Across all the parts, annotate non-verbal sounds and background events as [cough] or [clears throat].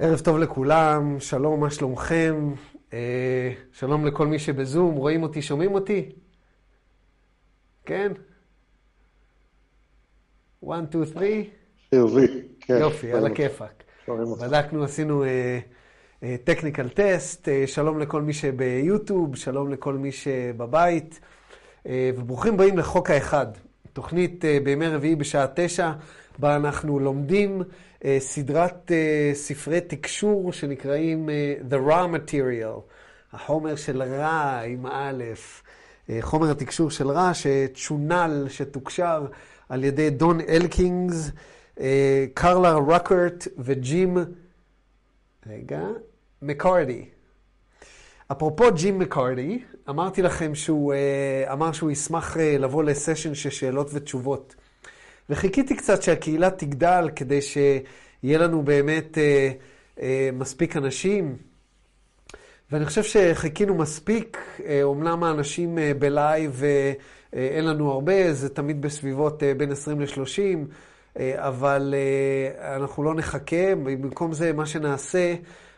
ערב טוב לכולם, שלום, מה שלומכם? אה, שלום לכל מי שבזום, רואים אותי, שומעים אותי? כן? 1, 2, 3? חיובי, כן. יופי, על הכיפאק. בדקנו, עשינו טכניקל טסט, שלום לכל מי שביוטיוב, שלום לכל מי שבבית, אה, וברוכים הבאים לחוק האחד, תוכנית אה, בימי רביעי בשעה תשע, בה אנחנו לומדים אה, סדרת ספרי תקשור שנקראים The Raw Material, החומר של רע עם א', חומר התקשור של רע שצ'ונל, שתוקשר על ידי דון אלקינגס, קרלה רוקרט וג'ים, רגע, מקארדי. אפרופו ג'ים מקארדי, אמרתי לכם שהוא uh, אמר שהוא ישמח uh, לבוא לסשן של שאלות ותשובות. וחיכיתי קצת שהקהילה תגדל כדי שיהיה לנו באמת uh, uh, מספיק אנשים. ואני חושב שחיכינו מספיק, אומנם האנשים uh, בלייב uh, uh, אין לנו הרבה, זה תמיד בסביבות uh, בין 20 ל-30, uh, אבל uh, אנחנו לא נחכה, במקום זה מה שנעשה,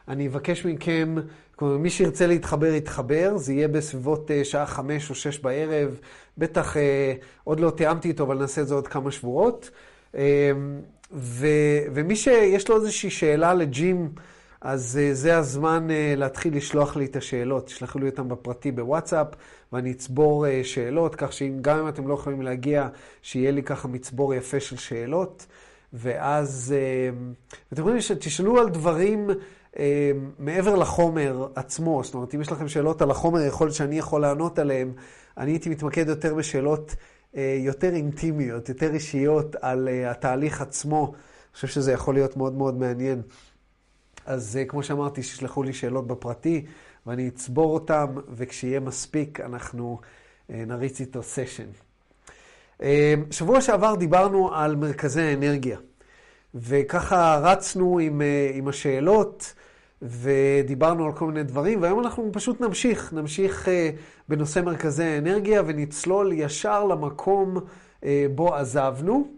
אני אבקש מכם כלומר, מי שירצה להתחבר, יתחבר, זה יהיה בסביבות uh, שעה חמש או שש בערב. בטח uh, עוד לא תיאמתי איתו, אבל נעשה את זה עוד כמה שבועות. Uh, ו, ומי שיש לו איזושהי שאלה לג'ים, אז זה הזמן להתחיל לשלוח לי את השאלות. תשלחו לי אותן בפרטי בוואטסאפ, ואני אצבור שאלות, כך שגם אם אתם לא יכולים להגיע, שיהיה לי ככה מצבור יפה של שאלות. ואז, אתם יכולים שתשאלו על דברים... אה, מעבר לחומר עצמו, זאת אומרת, אם יש לכם שאלות על החומר, יכול להיות שאני יכול לענות עליהן. אני הייתי מתמקד יותר בשאלות אה, יותר אינטימיות, יותר אישיות על אה, התהליך עצמו. אני חושב שזה יכול להיות מאוד מאוד מעניין. אז כמו שאמרתי, שישלחו לי שאלות בפרטי, ואני אצבור אותן, וכשיהיה מספיק, אנחנו נריץ איתו סשן. שבוע שעבר דיברנו על מרכזי האנרגיה. וככה רצנו עם, עם השאלות, ודיברנו על כל מיני דברים, והיום אנחנו פשוט נמשיך, נמשיך uh, בנושא מרכזי האנרגיה ונצלול ישר למקום uh, בו עזבנו.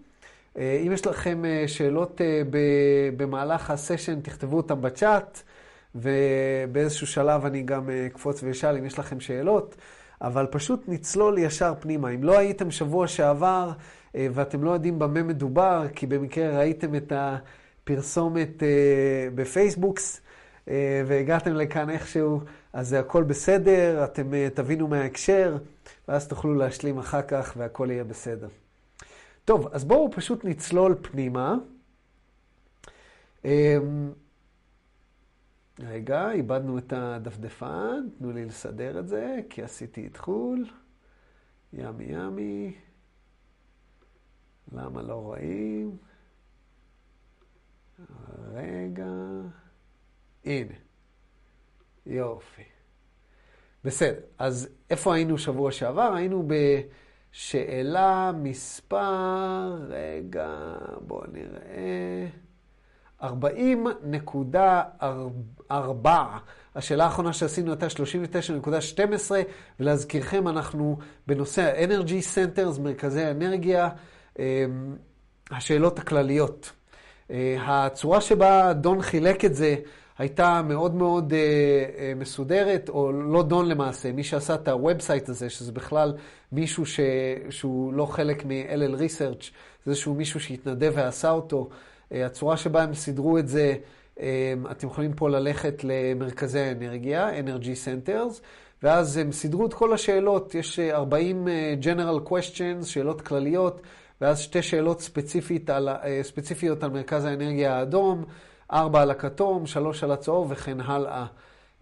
Uh, אם יש לכם שאלות במהלך הסשן, תכתבו אותם בצ'אט, ובאיזשהו שלב אני גם אקפוץ ואשאל אם יש לכם שאלות, אבל פשוט נצלול ישר פנימה. אם לא הייתם שבוע שעבר ואתם לא יודעים במה מדובר, כי במקרה ראיתם את הפרסומת בפייסבוקס, אה, והגעתם לכאן איכשהו, אז זה הכל בסדר, אתם אה, תבינו מההקשר, ואז תוכלו להשלים אחר כך והכל יהיה בסדר. טוב, אז בואו פשוט נצלול פנימה. אמ, רגע, איבדנו את הדפדפן, תנו לי לסדר את זה, כי עשיתי איתחול. ימי ימי. למה לא רואים? רגע. הנה. יופי. בסדר, אז איפה היינו שבוע שעבר? היינו בשאלה מספר, רגע, בואו נראה, 40.4. השאלה האחרונה שעשינו הייתה 39.12, ולהזכירכם, אנחנו בנושא ה-Energy Centers, מרכזי האנרגיה, אמ, השאלות הכלליות. אה, הצורה שבה דון חילק את זה, הייתה מאוד מאוד uh, uh, מסודרת, או לא דון למעשה, מי שעשה את ה website הזה, שזה בכלל מישהו ש... שהוא לא חלק מ-LL Research, זה איזשהו מישהו שהתנדב ועשה אותו. Uh, הצורה שבה הם סידרו את זה, uh, אתם יכולים פה ללכת למרכזי האנרגיה, Energy Centers, ואז הם סידרו את כל השאלות, יש 40 General Questions, שאלות כלליות, ואז שתי שאלות ספציפית על, ספציפיות על מרכז האנרגיה האדום. ארבע על הכתום, שלוש על הצהוב וכן הלאה,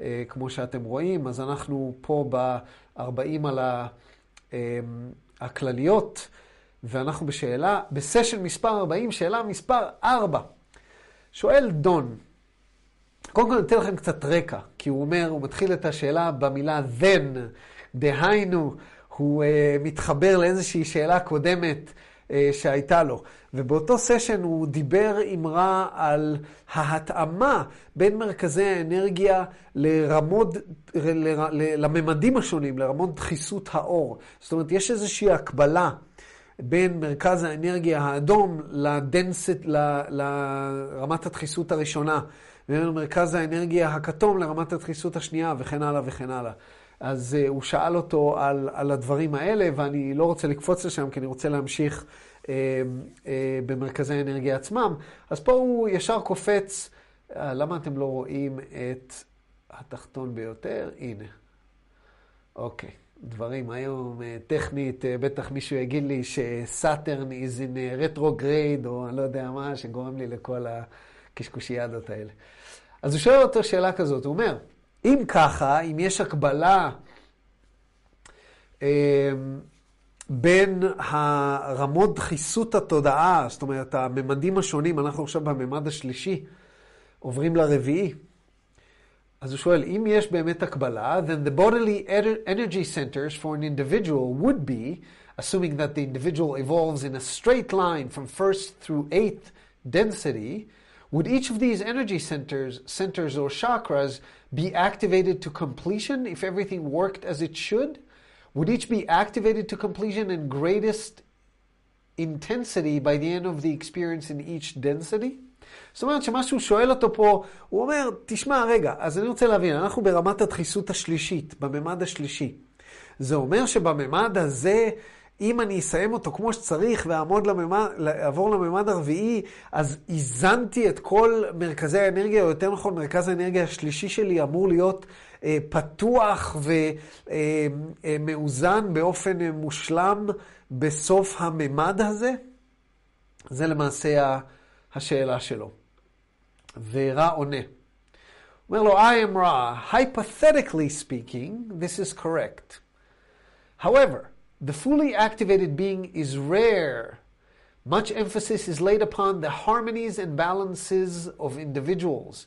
אה, כמו שאתם רואים. אז אנחנו פה ב-40 על אה, הכלליות, ואנחנו בשאלה, בסשן מספר 40, שאלה מספר 4. שואל דון, קודם כל אני אתן לכם קצת רקע, כי הוא אומר, הוא מתחיל את השאלה במילה then, דהיינו, הוא uh, מתחבר לאיזושהי שאלה קודמת שהייתה לו. ובאותו סשן הוא דיבר רע על ההתאמה בין מרכזי האנרגיה לרמוד, ל, ל, לממדים השונים, לרמות דחיסות האור. זאת אומרת, יש איזושהי הקבלה בין מרכז האנרגיה האדום לדנסט, ל, לרמת הדחיסות הראשונה. ממנו מרכז האנרגיה הכתום לרמת הדחיסות השנייה, וכן הלאה וכן הלאה. אז uh, הוא שאל אותו על, על הדברים האלה, ואני לא רוצה לקפוץ לשם, כי אני רוצה להמשיך uh, uh, במרכזי האנרגיה עצמם. אז פה הוא ישר קופץ, uh, למה אתם לא רואים את התחתון ביותר? הנה. אוקיי. דברים היום טכנית, בטח מישהו יגיד לי שסאטרן is in retrograde, או אני לא יודע מה, שגורם לי לכל הקשקושיאדות האלה. אז הוא שואל אותו שאלה כזאת, הוא אומר, אם ככה, אם יש הקבלה אה, בין הרמות דחיסות התודעה, זאת אומרת, הממדים השונים, אנחנו עכשיו בממד השלישי, עוברים לרביעי. אז הוא שואל, אם יש באמת הקבלה, then the bodily energy centers for an individual would be, assuming that the individual evolves in a straight line from first through eighth density, would each of these energy centers, centers or chakras be activated to completion if everything worked as it should? Would each be activated to completion in greatest intensity by the end of the experience in each density? זאת אומרת שמה שהוא שואל אותו פה, הוא אומר, תשמע, רגע, אז אני רוצה להבין, אנחנו ברמת הדחיסות השלישית, בממד השלישי. זה אומר שבממד הזה אם אני אסיים אותו כמו שצריך ואעמוד לממד, הרביעי, אז איזנתי את כל מרכזי האנרגיה, או יותר נכון, מרכז האנרגיה השלישי שלי אמור להיות אה, פתוח ומאוזן אה, אה, באופן אה, מושלם בסוף הממד הזה? זה למעשה השאלה שלו. ורע עונה. אומר לו, I am Ra. Hypothetically speaking, this is correct. However, The fully activated being is rare. Much emphasis is laid upon the harmonies and balances of individuals.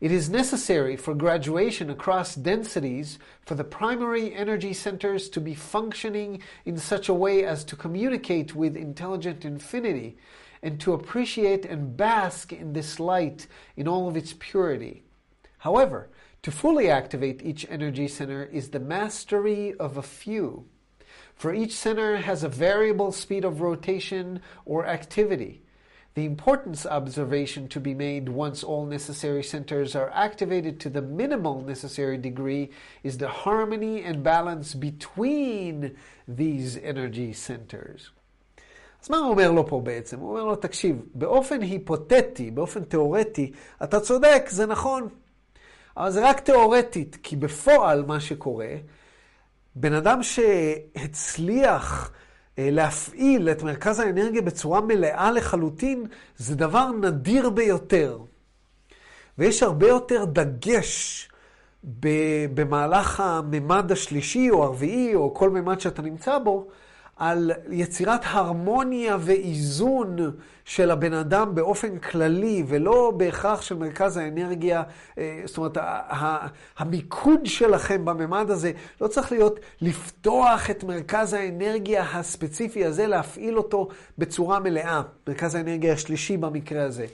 It is necessary for graduation across densities for the primary energy centers to be functioning in such a way as to communicate with intelligent infinity and to appreciate and bask in this light in all of its purity. However, to fully activate each energy center is the mastery of a few For each center has a variable speed of rotation or activity. The importance observation to be made once all necessary centers are activated to the minimal necessary degree is the harmony and balance between these energy centers. אז מה הוא אומר לו פה בעצם? הוא אומר לו, תקשיב, באופן היפותטי, באופן תיאורטי, אתה צודק, זה נכון. אבל זה רק תיאורטית, כי בפועל מה שקורה בן אדם שהצליח אה, להפעיל את מרכז האנרגיה בצורה מלאה לחלוטין, זה דבר נדיר ביותר. ויש הרבה יותר דגש במהלך הממד השלישי או הרביעי, או כל ממד שאתה נמצא בו, על יצירת הרמוניה ואיזון של הבן אדם באופן כללי, ולא בהכרח של מרכז האנרגיה, אה, זאת אומרת, המיקוד שלכם בממד הזה לא צריך להיות לפתוח את מרכז האנרגיה הספציפי הזה, להפעיל אותו בצורה מלאה, מרכז האנרגיה השלישי במקרה הזה,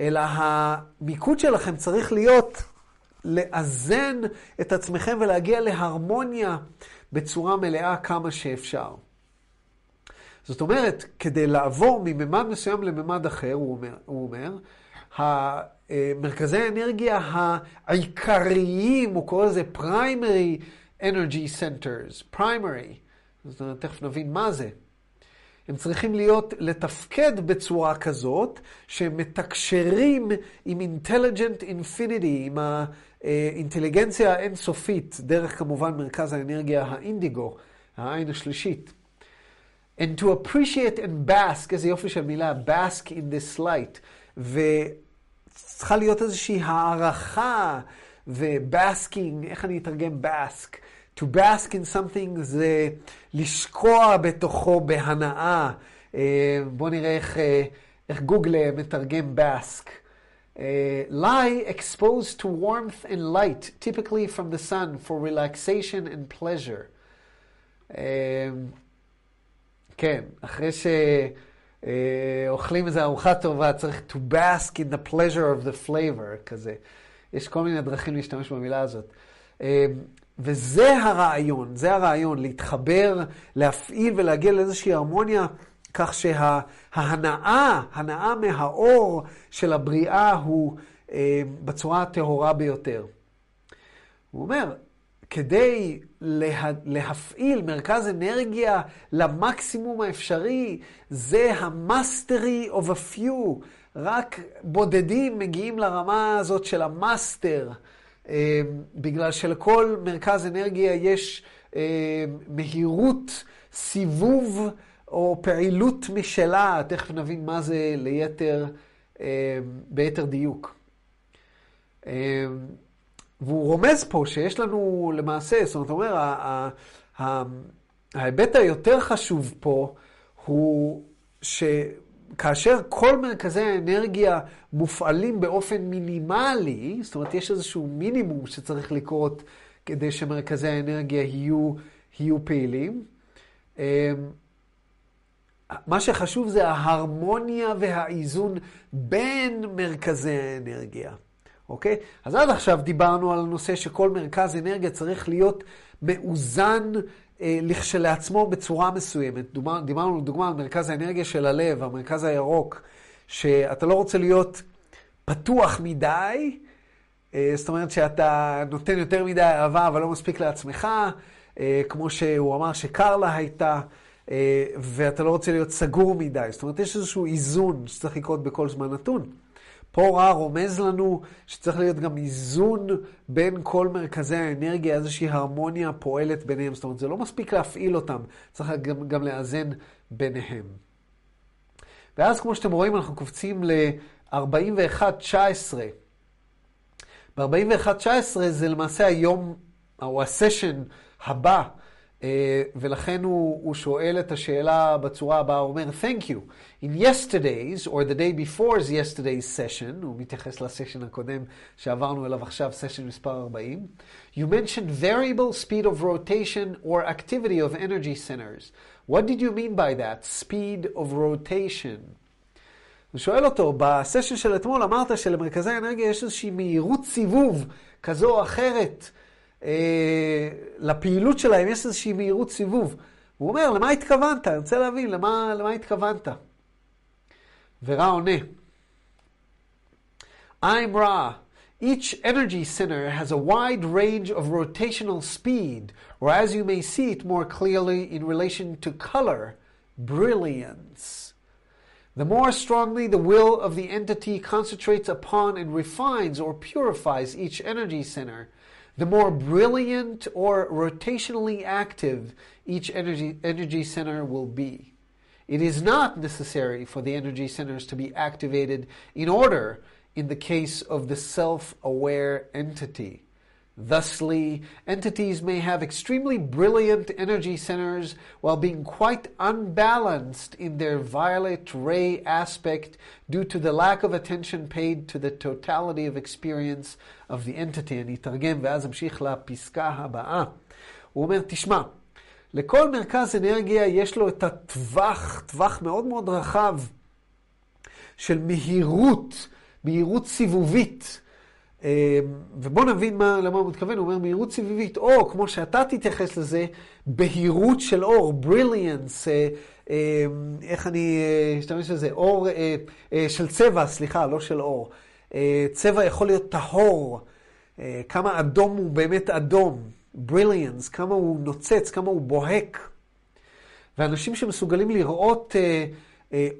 אלא המיקוד שלכם צריך להיות לאזן את עצמכם ולהגיע להרמוניה בצורה מלאה כמה שאפשר. זאת אומרת, כדי לעבור מממד מסוים לממד אחר, הוא אומר, הוא אומר מרכזי האנרגיה העיקריים, הוא קורא לזה primary energy centers, primary, זאת אומרת, תכף נבין מה זה. הם צריכים להיות, לתפקד בצורה כזאת, שהם מתקשרים עם intelligent infinity, עם האינטליגנציה האינסופית, דרך כמובן מרכז האנרגיה האינדיגו, העין השלישית. and to appreciate and bask, איזה יופי של מילה, bask in this light. וצריכה להיות איזושהי הערכה ובאסקינג, איך אני אתרגם bask? To bask in something זה לשקוע בתוכו בהנאה. בואו נראה איך, איך גוגל מתרגם bask. Uh, lie exposed to warmth and light, typically from the sun, for relaxation and pleasure. Uh, כן, אחרי שאוכלים איזו ארוחה טובה, צריך to bask in the pleasure of the flavor, כזה. יש כל מיני דרכים להשתמש במילה הזאת. אה, וזה הרעיון, זה הרעיון, להתחבר, להפעיל ולהגיע לאיזושהי הרמוניה, כך שההנאה, הנאה מהאור של הבריאה הוא אה, בצורה הטהורה ביותר. הוא אומר, כדי לה, להפעיל מרכז אנרגיה למקסימום האפשרי, זה ה-mastery of a. רק בודדים מגיעים לרמה הזאת של המאסטר, אה, בגלל שלכל מרכז אנרגיה יש אה, מהירות, סיבוב או פעילות משלה, תכף נבין מה זה ליתר, אה, ביתר דיוק. והוא רומז פה שיש לנו למעשה, זאת אומרת, הוא אומר, ההיבט היותר חשוב פה הוא שכאשר כל מרכזי האנרגיה מופעלים באופן מינימלי, זאת אומרת, יש איזשהו מינימום שצריך לקרות כדי שמרכזי האנרגיה יהיו, יהיו פעילים. אמ, מה שחשוב זה ההרמוניה והאיזון בין מרכזי האנרגיה. אוקיי? אז עד עכשיו דיברנו על הנושא שכל מרכז אנרגיה צריך להיות מאוזן אה, לכשלעצמו בצורה מסוימת. דומה, דיברנו לדוגמה על מרכז האנרגיה של הלב, המרכז הירוק, שאתה לא רוצה להיות פתוח מדי, אה, זאת אומרת שאתה נותן יותר מדי אהבה אבל לא מספיק לעצמך, אה, כמו שהוא אמר שקרלה הייתה. אה, ואתה לא רוצה להיות סגור מדי. זאת אומרת, יש איזשהו איזון שצריך לקרות בכל זמן נתון. פה רע רומז לנו שצריך להיות גם איזון בין כל מרכזי האנרגיה, איזושהי הרמוניה פועלת ביניהם. זאת אומרת, זה לא מספיק להפעיל אותם, צריך גם, גם לאזן ביניהם. ואז, כמו שאתם רואים, אנחנו קופצים ל-41-19. ב-41-19 זה למעשה היום, או הסשן הבא ולכן הוא, הוא שואל את השאלה בצורה הבאה, הוא אומר, Thank you. In yesterday's, or the day before's yesterday's session, הוא מתייחס לסשן הקודם שעברנו אליו עכשיו, סשן מספר 40, you mentioned variable speed of rotation or activity of energy centers. What did you mean by that? Speed of rotation. הוא שואל אותו, בסשן של אתמול אמרת שלמרכזי האנרגיה יש איזושהי מהירות סיבוב כזו או אחרת. אה, לפעילות שלהם יש איזושהי מהירות סיבוב. הוא אומר, למה התכוונת? אני רוצה להבין, למה, למה התכוונת? ורע עונה. I'm Ra. Each energy center has a wide range of rotational speed, or as you may see it more clearly in relation to color, brilliance. The more strongly the will of the entity concentrates upon and refines or purifies each energy center, the more brilliant or rotationally active each energy, energy center will be. It is not necessary for the energy centers to be activated in order in the case of the self aware entity. Thusly, entities may have extremely brilliant energy centers while being quite unbalanced in their violet ray aspect due to the lack of attention paid to the totality of experience of the entity. אני אתרגם ואז אמשיך לפסקה הבאה. הוא אומר, תשמע, לכל מרכז אנרגיה יש לו את הטווח, טווח מאוד מאוד רחב של מהירות, מהירות סיבובית. ובואו נבין מה, למה הוא מתכוון, הוא אומר מהירות סביבית, או כמו שאתה תתייחס לזה, בהירות של אור, בריליאנס, אה, אה, איך אני אשתמש בזה, אור אה, של צבע, סליחה, לא של אור. צבע יכול להיות טהור, כמה אדום הוא באמת אדום, בריליאנס, כמה הוא נוצץ, כמה הוא בוהק. ואנשים שמסוגלים לראות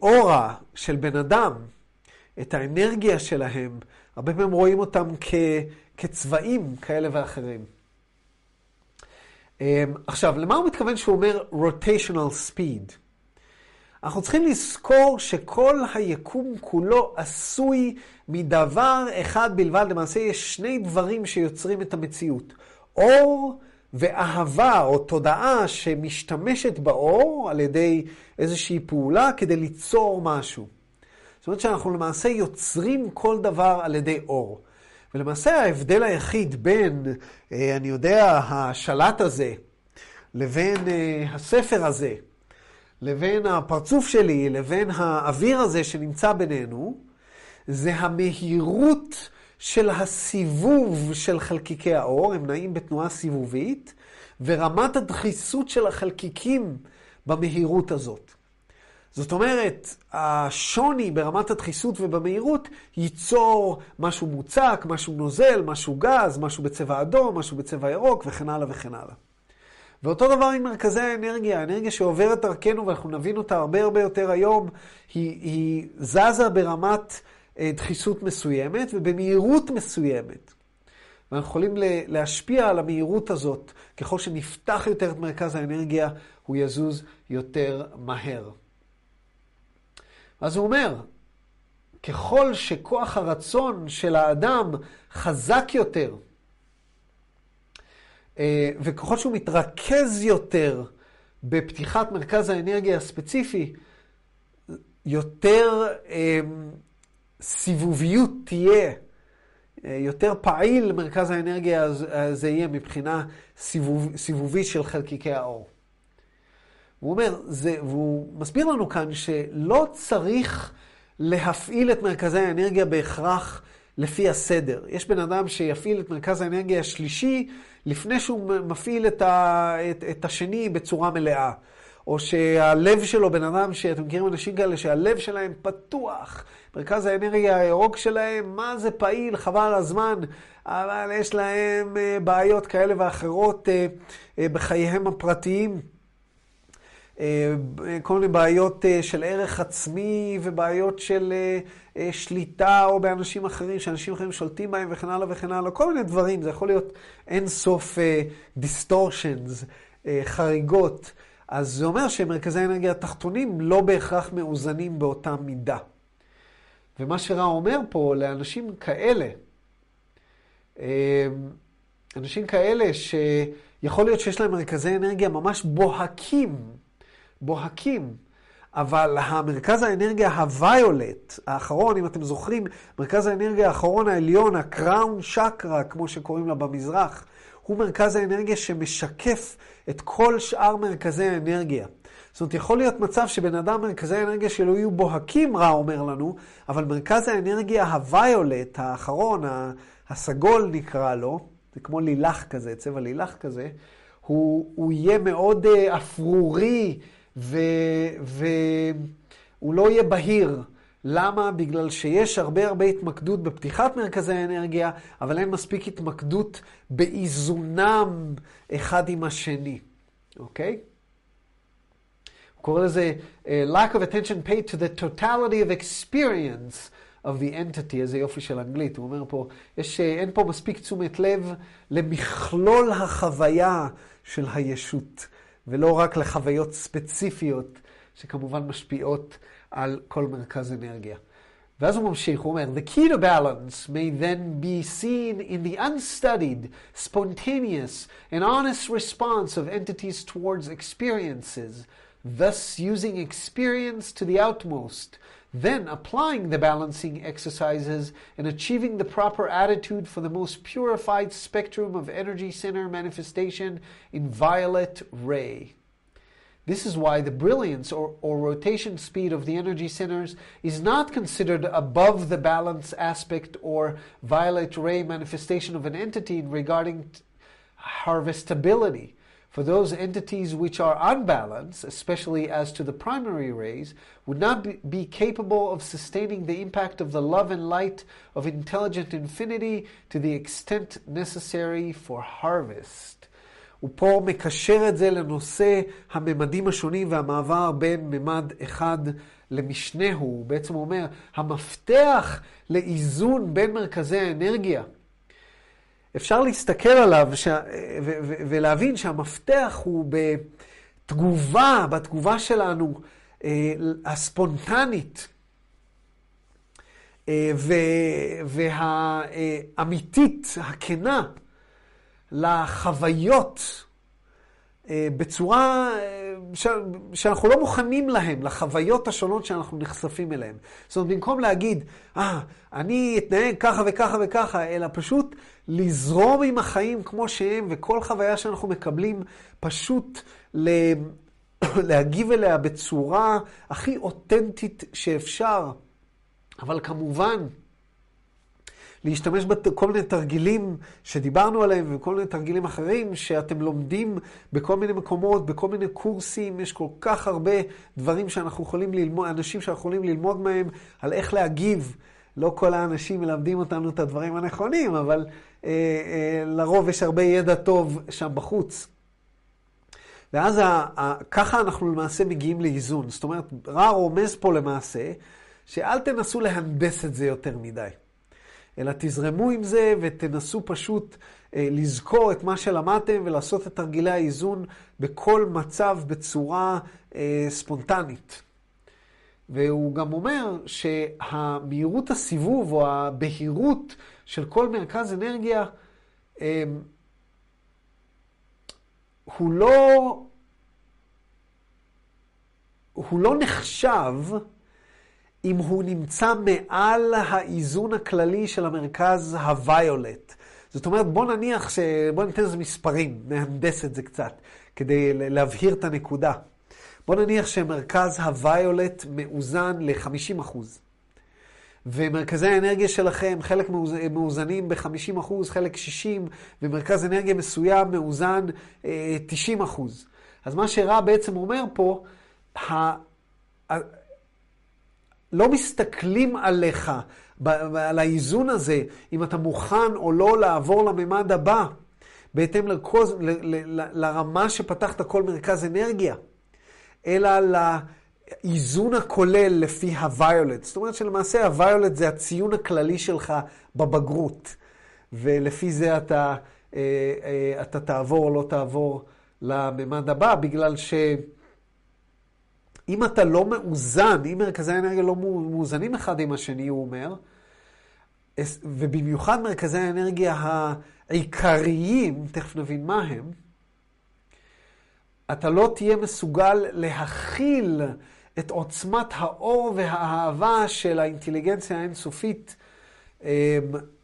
אורה של בן אדם, את האנרגיה שלהם, הרבה פעמים רואים אותם כ, כצבעים כאלה ואחרים. אמ, עכשיו, למה הוא מתכוון שהוא אומר rotational speed? אנחנו צריכים לזכור שכל היקום כולו עשוי מדבר אחד בלבד. למעשה יש שני דברים שיוצרים את המציאות. אור ואהבה או תודעה שמשתמשת באור על ידי איזושהי פעולה כדי ליצור משהו. זאת אומרת שאנחנו למעשה יוצרים כל דבר על ידי אור. ולמעשה ההבדל היחיד בין, אה, אני יודע, השלט הזה, לבין אה, הספר הזה, לבין הפרצוף שלי, לבין האוויר הזה שנמצא בינינו, זה המהירות של הסיבוב של חלקיקי האור, הם נעים בתנועה סיבובית, ורמת הדחיסות של החלקיקים במהירות הזאת. זאת אומרת, השוני ברמת הדחיסות ובמהירות ייצור משהו מוצק, משהו נוזל, משהו גז, משהו בצבע אדום, משהו בצבע ירוק וכן הלאה וכן הלאה. ואותו דבר עם מרכזי האנרגיה, האנרגיה שעוברת דרכנו, ואנחנו נבין אותה הרבה הרבה יותר היום, היא, היא זזה ברמת אה, דחיסות מסוימת ובמהירות מסוימת. ואנחנו יכולים להשפיע על המהירות הזאת. ככל שנפתח יותר את מרכז האנרגיה, הוא יזוז יותר מהר. אז הוא אומר, ככל שכוח הרצון של האדם חזק יותר, אה, וככל שהוא מתרכז יותר בפתיחת מרכז האנרגיה הספציפי, יותר אה, סיבוביות תהיה, אה, יותר פעיל מרכז האנרגיה הזה יהיה מבחינה סיבוב, סיבובית של חלקיקי האור. הוא אומר, זה, והוא מסביר לנו כאן שלא צריך להפעיל את מרכזי האנרגיה בהכרח לפי הסדר. יש בן אדם שיפעיל את מרכז האנרגיה השלישי לפני שהוא מפעיל את, ה, את, את השני בצורה מלאה. או שהלב שלו, בן אדם שאתם מכירים אנשים כאלה שהלב שלהם פתוח, מרכז האנרגיה הירוק שלהם, מה זה פעיל, חבל הזמן, אבל יש להם אה, בעיות כאלה ואחרות אה, אה, בחייהם הפרטיים. כל מיני בעיות של ערך עצמי ובעיות של שליטה או באנשים אחרים, שאנשים אחרים שולטים בהם וכן הלאה וכן הלאה, כל מיני דברים, זה יכול להיות אין סוף דיסטורשנס, חריגות. אז זה אומר שמרכזי האנרגיה התחתונים לא בהכרח מאוזנים באותה מידה. ומה שרע אומר פה לאנשים כאלה, אנשים כאלה שיכול להיות שיש להם מרכזי אנרגיה ממש בוהקים, בוהקים, אבל המרכז האנרגיה הוויולט, האחרון, אם אתם זוכרים, מרכז האנרגיה האחרון העליון, הקראון שקרה, כמו שקוראים לה במזרח, הוא מרכז האנרגיה שמשקף את כל שאר מרכזי האנרגיה. זאת אומרת, יכול להיות מצב שבן אדם, מרכזי האנרגיה שלו יהיו בוהקים, רע אומר לנו, אבל מרכז האנרגיה הוויולט, האחרון, הסגול נקרא לו, זה כמו לילך כזה, צבע לילך כזה, הוא, הוא יהיה מאוד uh, אפרורי והוא לא יהיה בהיר. למה? בגלל שיש הרבה הרבה התמקדות בפתיחת מרכזי האנרגיה, אבל אין מספיק התמקדות באיזונם אחד עם השני, אוקיי? הוא קורא לזה uh, lack of attention paid to the totality of experience of the entity, איזה יופי של אנגלית. הוא אומר פה, יש, uh, אין פה מספיק תשומת לב למכלול החוויה של הישות, ולא רק לחוויות ספציפיות שכמובן משפיעות על כל מרכז אנרגיה. ואז הוא ממשיך, הוא אומר, The key to balance may then be seen in the unstudied, spontaneous, and honest response of entities towards experiences, thus using experience to the utmost, then applying the balancing exercises and achieving the proper attitude for the most purified spectrum of energy center manifestation in violet ray. This is why the brilliance or, or rotation speed of the energy centers is not considered above the balance aspect or violet ray manifestation of an entity regarding harvestability For those entities which are unbalanced, especially as to the primary rays, would not be, be capable of sustaining the impact of the love and light of intelligent infinity to the extent necessary for harvest. הוא פה מקשר את זה לנושא הממדים השונים והמעבר בין ממד אחד למשנהו. הוא בעצם אומר, המפתח לאיזון בין מרכזי האנרגיה, אפשר להסתכל עליו ש... ו- ו- ולהבין שהמפתח הוא בתגובה, בתגובה שלנו, אה, הספונטנית. אה, והאמיתית, הכנה, לחוויות בצורה אה. שאנחנו לא מוכנים להם, לחוויות השונות שאנחנו נחשפים אליהן. זאת אומרת, במקום להגיד, אה, ah, אני אתנהג ככה וככה וככה, אלא פשוט לזרום עם החיים כמו שהם, וכל חוויה שאנחנו מקבלים, פשוט ל... [coughs] להגיב אליה בצורה הכי אותנטית שאפשר. אבל כמובן, להשתמש בכל מיני תרגילים שדיברנו עליהם וכל מיני תרגילים אחרים שאתם לומדים בכל מיני מקומות, בכל מיני קורסים. יש כל כך הרבה דברים שאנחנו יכולים ללמוד, אנשים שאנחנו יכולים ללמוד מהם על איך להגיב. לא כל האנשים מלמדים אותנו את הדברים הנכונים, אבל אה, אה, לרוב יש הרבה ידע טוב שם בחוץ. ואז ה, ה, ככה אנחנו למעשה מגיעים לאיזון. זאת אומרת, רע רומז פה למעשה, שאל תנסו להנדס את זה יותר מדי, אלא תזרמו עם זה ותנסו פשוט אה, לזכור את מה שלמדתם ולעשות את תרגילי האיזון בכל מצב בצורה אה, ספונטנית. והוא גם אומר שהמהירות הסיבוב או הבהירות של כל מרכז אנרגיה אה, הוא לא, הוא לא נחשב אם הוא נמצא מעל האיזון הכללי של המרכז הוויולט. זאת אומרת, בוא נניח ש... בוא ניתן איזה מספרים, נהנדס את זה קצת, כדי להבהיר את הנקודה. בוא נניח שמרכז הוויולט מאוזן ל-50%. ומרכזי האנרגיה שלכם, חלק מאוזנים ב-50%, חלק 60%, ומרכז אנרגיה מסוים מאוזן 90%. אה, אז מה שרע בעצם אומר פה, לא מסתכלים עליך, על האיזון הזה, אם אתה מוכן או לא לעבור לממד הבא, בהתאם לרקוז, ל, ל, ל, לרמה שפתחת כל מרכז אנרגיה, אלא לאיזון הכולל לפי הוויולט. זאת אומרת שלמעשה הוויולט זה הציון הכללי שלך בבגרות, ולפי זה אתה, אה, אה, אתה תעבור או לא תעבור לממד הבא, בגלל ש... אם אתה לא מאוזן, אם מרכזי האנרגיה לא מאוזנים אחד עם השני, הוא אומר, ובמיוחד מרכזי האנרגיה העיקריים, תכף נבין מה הם, אתה לא תהיה מסוגל להכיל את עוצמת האור והאהבה של האינטליגנציה האינסופית אמ,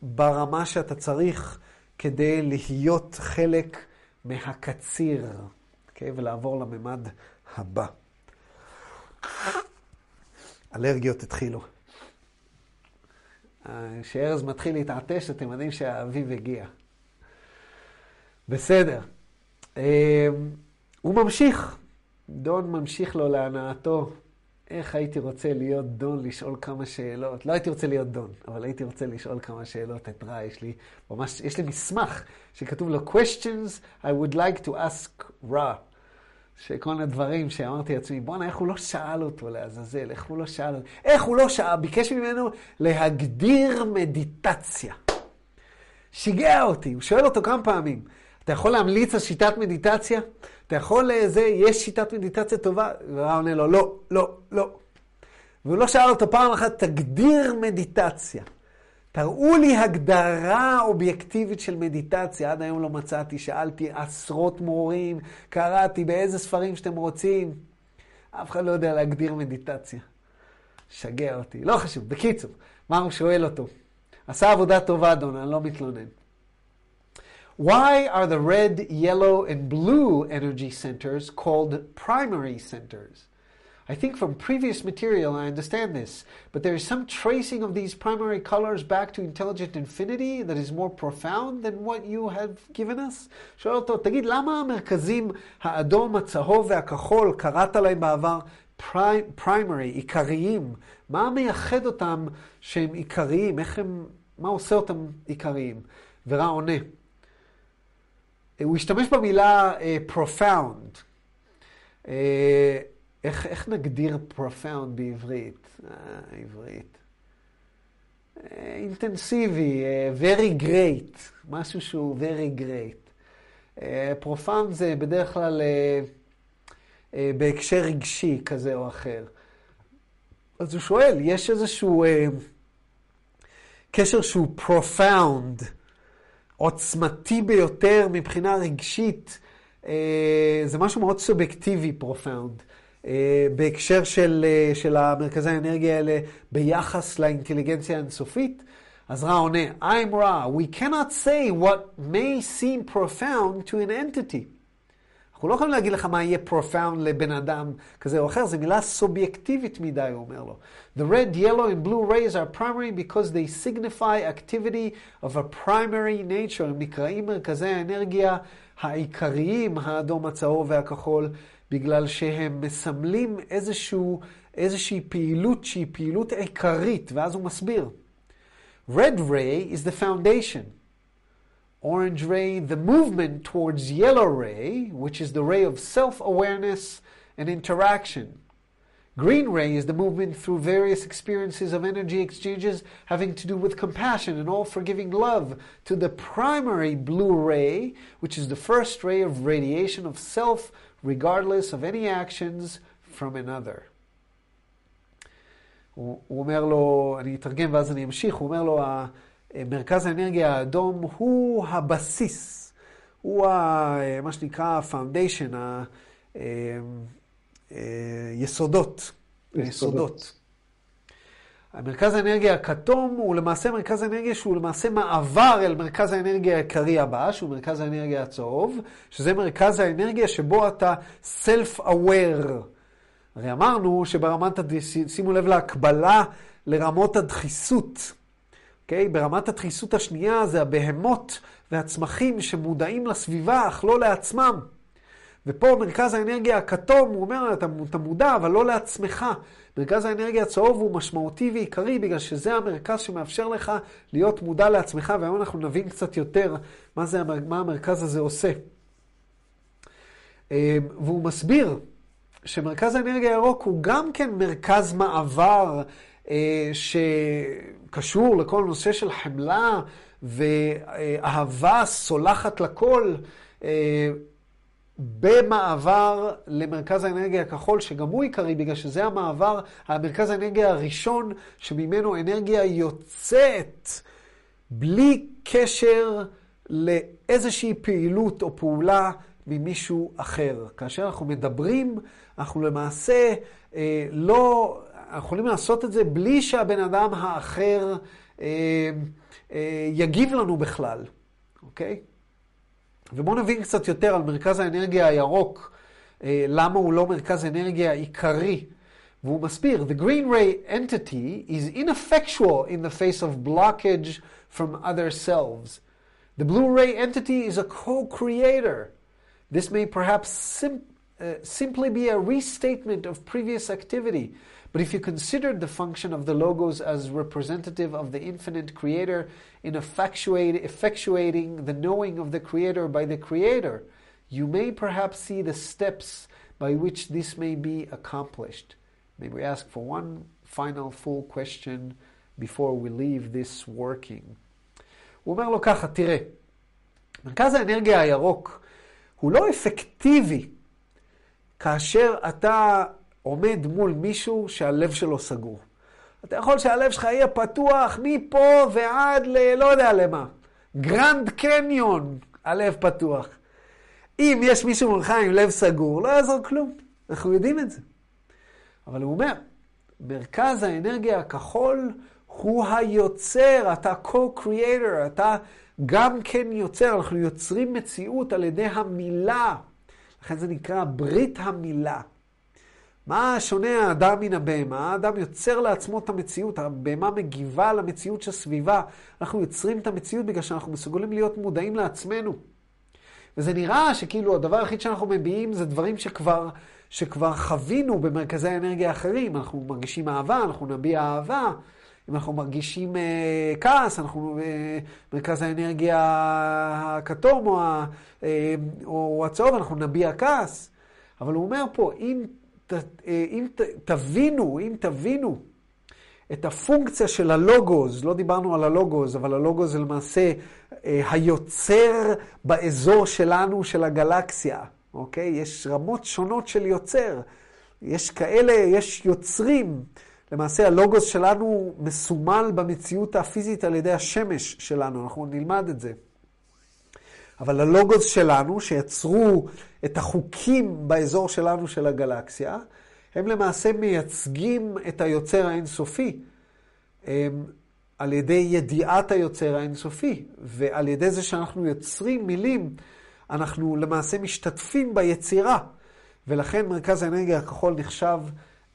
ברמה שאתה צריך כדי להיות חלק מהקציר, okay, אוקיי? ולעבור לממד הבא. אלרגיות התחילו. כשארז מתחיל להתעטש, אתם יודעים שהאביב הגיע. בסדר. אמ, הוא ממשיך. דון ממשיך לו להנאתו. איך הייתי רוצה להיות דון, לשאול כמה שאלות. לא הייתי רוצה להיות דון, אבל הייתי רוצה לשאול כמה שאלות את רע. יש לי ממש, יש לי מסמך שכתוב לו questions I would like to ask רע. שכל מיני דברים שאמרתי לעצמי, בואנה, איך הוא לא שאל אותו לעזאזל, איך הוא לא שאל איך הוא לא שאל, ביקש ממנו להגדיר מדיטציה. שיגע אותי, הוא שואל אותו כמה פעמים, אתה יכול להמליץ על שיטת מדיטציה? אתה יכול לזה, יש שיטת מדיטציה טובה? והרב עונה לו, לא, לא, לא. והוא לא שאל אותו פעם אחת, תגדיר מדיטציה. תראו לי הגדרה אובייקטיבית של מדיטציה. עד היום לא מצאתי, שאלתי עשרות מורים, קראתי באיזה ספרים שאתם רוצים. אף אחד לא יודע להגדיר מדיטציה. שגע אותי. לא חשוב, בקיצור, מה הוא שואל אותו? עשה עבודה טובה, אדון, אני לא מתלונן. Why are the red, yellow, and blue energy centers called primary centers? I think from previous material I understand this, but there is some tracing of these primary colors back to intelligent infinity that is more profound than what you have given us? שואל אותו, תגיד, למה המרכזים האדום, הצהוב והכחול, קראת להם בעבר primary, עיקריים? מה מייחד אותם שהם עיקריים? איך הם, מה עושה אותם עיקריים? ורע עונה. הוא השתמש במילה uh, profound. Uh, איך, איך נגדיר profound בעברית? אה, עברית. אינטנסיבי, uh, very great, משהו שהוא very great. Uh, profound זה בדרך כלל בהקשר רגשי כזה או אחר. אז הוא שואל, יש איזשהו קשר שהוא profound, עוצמתי ביותר מבחינה רגשית, uh, זה משהו מאוד סובייקטיבי, profound. בהקשר של, של המרכזי האנרגיה האלה ביחס לאינטליגנציה האינסופית, אז רע עונה, I'm רע, we cannot say what may seem profound to an entity. אנחנו לא יכולים להגיד לך מה יהיה profound לבן אדם כזה או אחר, זו מילה סובייקטיבית מדי, הוא אומר לו. The red, yellow and blue rays are primary because they signify activity of a primary nature. הם נקראים מרכזי האנרגיה העיקריים, האדום, הצהוב והכחול, בגלל שהם מסמלים איזשהו, איזושהי פעילות שהיא פעילות עיקרית, ואז הוא מסביר. Red ray is the foundation. Orange ray, the movement towards yellow ray, which is the ray of self awareness and interaction. Green ray is the movement through various experiences of energy exchanges having to do with compassion and all forgiving love to the primary blue ray, which is the first ray of radiation of self, regardless of any actions from another. הוא אומר לו, אני אתרגם ואז אני אמשיך, הוא אומר לו, מרכז האנרגיה האדום הוא הבסיס, הוא ה, מה שנקרא foundation, היסודות, היסודות. המרכז האנרגיה הכתום הוא למעשה מרכז האנרגיה שהוא למעשה מעבר אל מרכז האנרגיה העיקרי הבא, שהוא מרכז האנרגיה הצהוב, שזה מרכז האנרגיה שבו אתה self-aware. הרי אמרנו שברמת, שימו לב להקבלה לרמות הדחיסות. אוקיי? Okay? ברמת הדחיסות השנייה זה הבהמות והצמחים שמודעים לסביבה, אך לא לעצמם. ופה מרכז האנרגיה הכתום, הוא אומר, אתה, אתה מודע, אבל לא לעצמך. מרכז האנרגיה הצהוב הוא משמעותי ועיקרי, בגלל שזה המרכז שמאפשר לך להיות מודע לעצמך, והיום אנחנו נבין קצת יותר מה, זה, מה המרכז הזה עושה. אה, והוא מסביר שמרכז האנרגיה הירוק הוא גם כן מרכז מעבר אה, שקשור לכל נושא של חמלה ואהבה סולחת לכל, אה, במעבר למרכז האנרגיה הכחול, שגם הוא עיקרי, בגלל שזה המעבר, המרכז האנרגיה הראשון שממנו אנרגיה יוצאת בלי קשר לאיזושהי פעילות או פעולה ממישהו אחר. כאשר אנחנו מדברים, אנחנו למעשה אה, לא, אנחנו יכולים לעשות את זה בלי שהבן אדם האחר אה, אה, יגיב לנו בכלל, אוקיי? ובואו נבין קצת יותר על מרכז האנרגיה הירוק, אה, למה הוא לא מרכז אנרגיה עיקרי. והוא מסביר, The green ray entity is ineffectual in the face of blockage from other selves. The blue ray entity is a co-creator. This may perhaps sim- uh, simply be a restatement of previous activity, but if you considered the function of the logos as representative of the infinite creator in effectuate, effectuating the knowing of the creator by the creator, you may perhaps see the steps by which this may be accomplished. May we ask for one final full question before we leave this working. הוא אומר לו ככה, תראה, מרכז האנרגיה הירוק הוא לא אפקטיבי כאשר אתה עומד מול מישהו שהלב שלו סגור. אתה יכול שהלב שלך יהיה פתוח מפה ועד ל... לא יודע למה. גרנד קניון, הלב פתוח. אם יש מישהו מולך עם לב סגור, לא יעזור כלום. אנחנו יודעים את זה. אבל הוא אומר, מרכז האנרגיה הכחול הוא היוצר, אתה co-creator, אתה גם כן יוצר, אנחנו יוצרים מציאות על ידי המילה. לכן זה נקרא ברית המילה. מה שונה האדם מן הבהמה? האדם יוצר לעצמו את המציאות, הבהמה מגיבה למציאות שסביבה. אנחנו יוצרים את המציאות בגלל שאנחנו מסוגלים להיות מודעים לעצמנו. וזה נראה שכאילו הדבר היחיד שאנחנו מביעים זה דברים שכבר, שכבר חווינו במרכזי האנרגיה האחרים. אנחנו מרגישים אהבה, אנחנו נביע אהבה. אם אנחנו מרגישים אה, כעס, אנחנו אה, מרכז האנרגיה הכתום או, אה, או הצהוב, אנחנו נביע כעס. אבל הוא אומר פה, אם אה, אם תבינו, אם תבינו את הפונקציה של הלוגוז, לא דיברנו על הלוגוז, אבל הלוגוז זה למעשה אה, היוצר באזור שלנו, של הגלקסיה, אוקיי? יש רמות שונות של יוצר. יש כאלה, יש יוצרים. למעשה הלוגוס שלנו מסומל במציאות הפיזית על ידי השמש שלנו, אנחנו נלמד את זה. אבל הלוגוס שלנו, שיצרו את החוקים באזור שלנו של הגלקסיה, הם למעשה מייצגים את היוצר האינסופי. הם, על ידי ידיעת היוצר האינסופי, ועל ידי זה שאנחנו יוצרים מילים, אנחנו למעשה משתתפים ביצירה, ולכן מרכז האנרגיה הכחול נחשב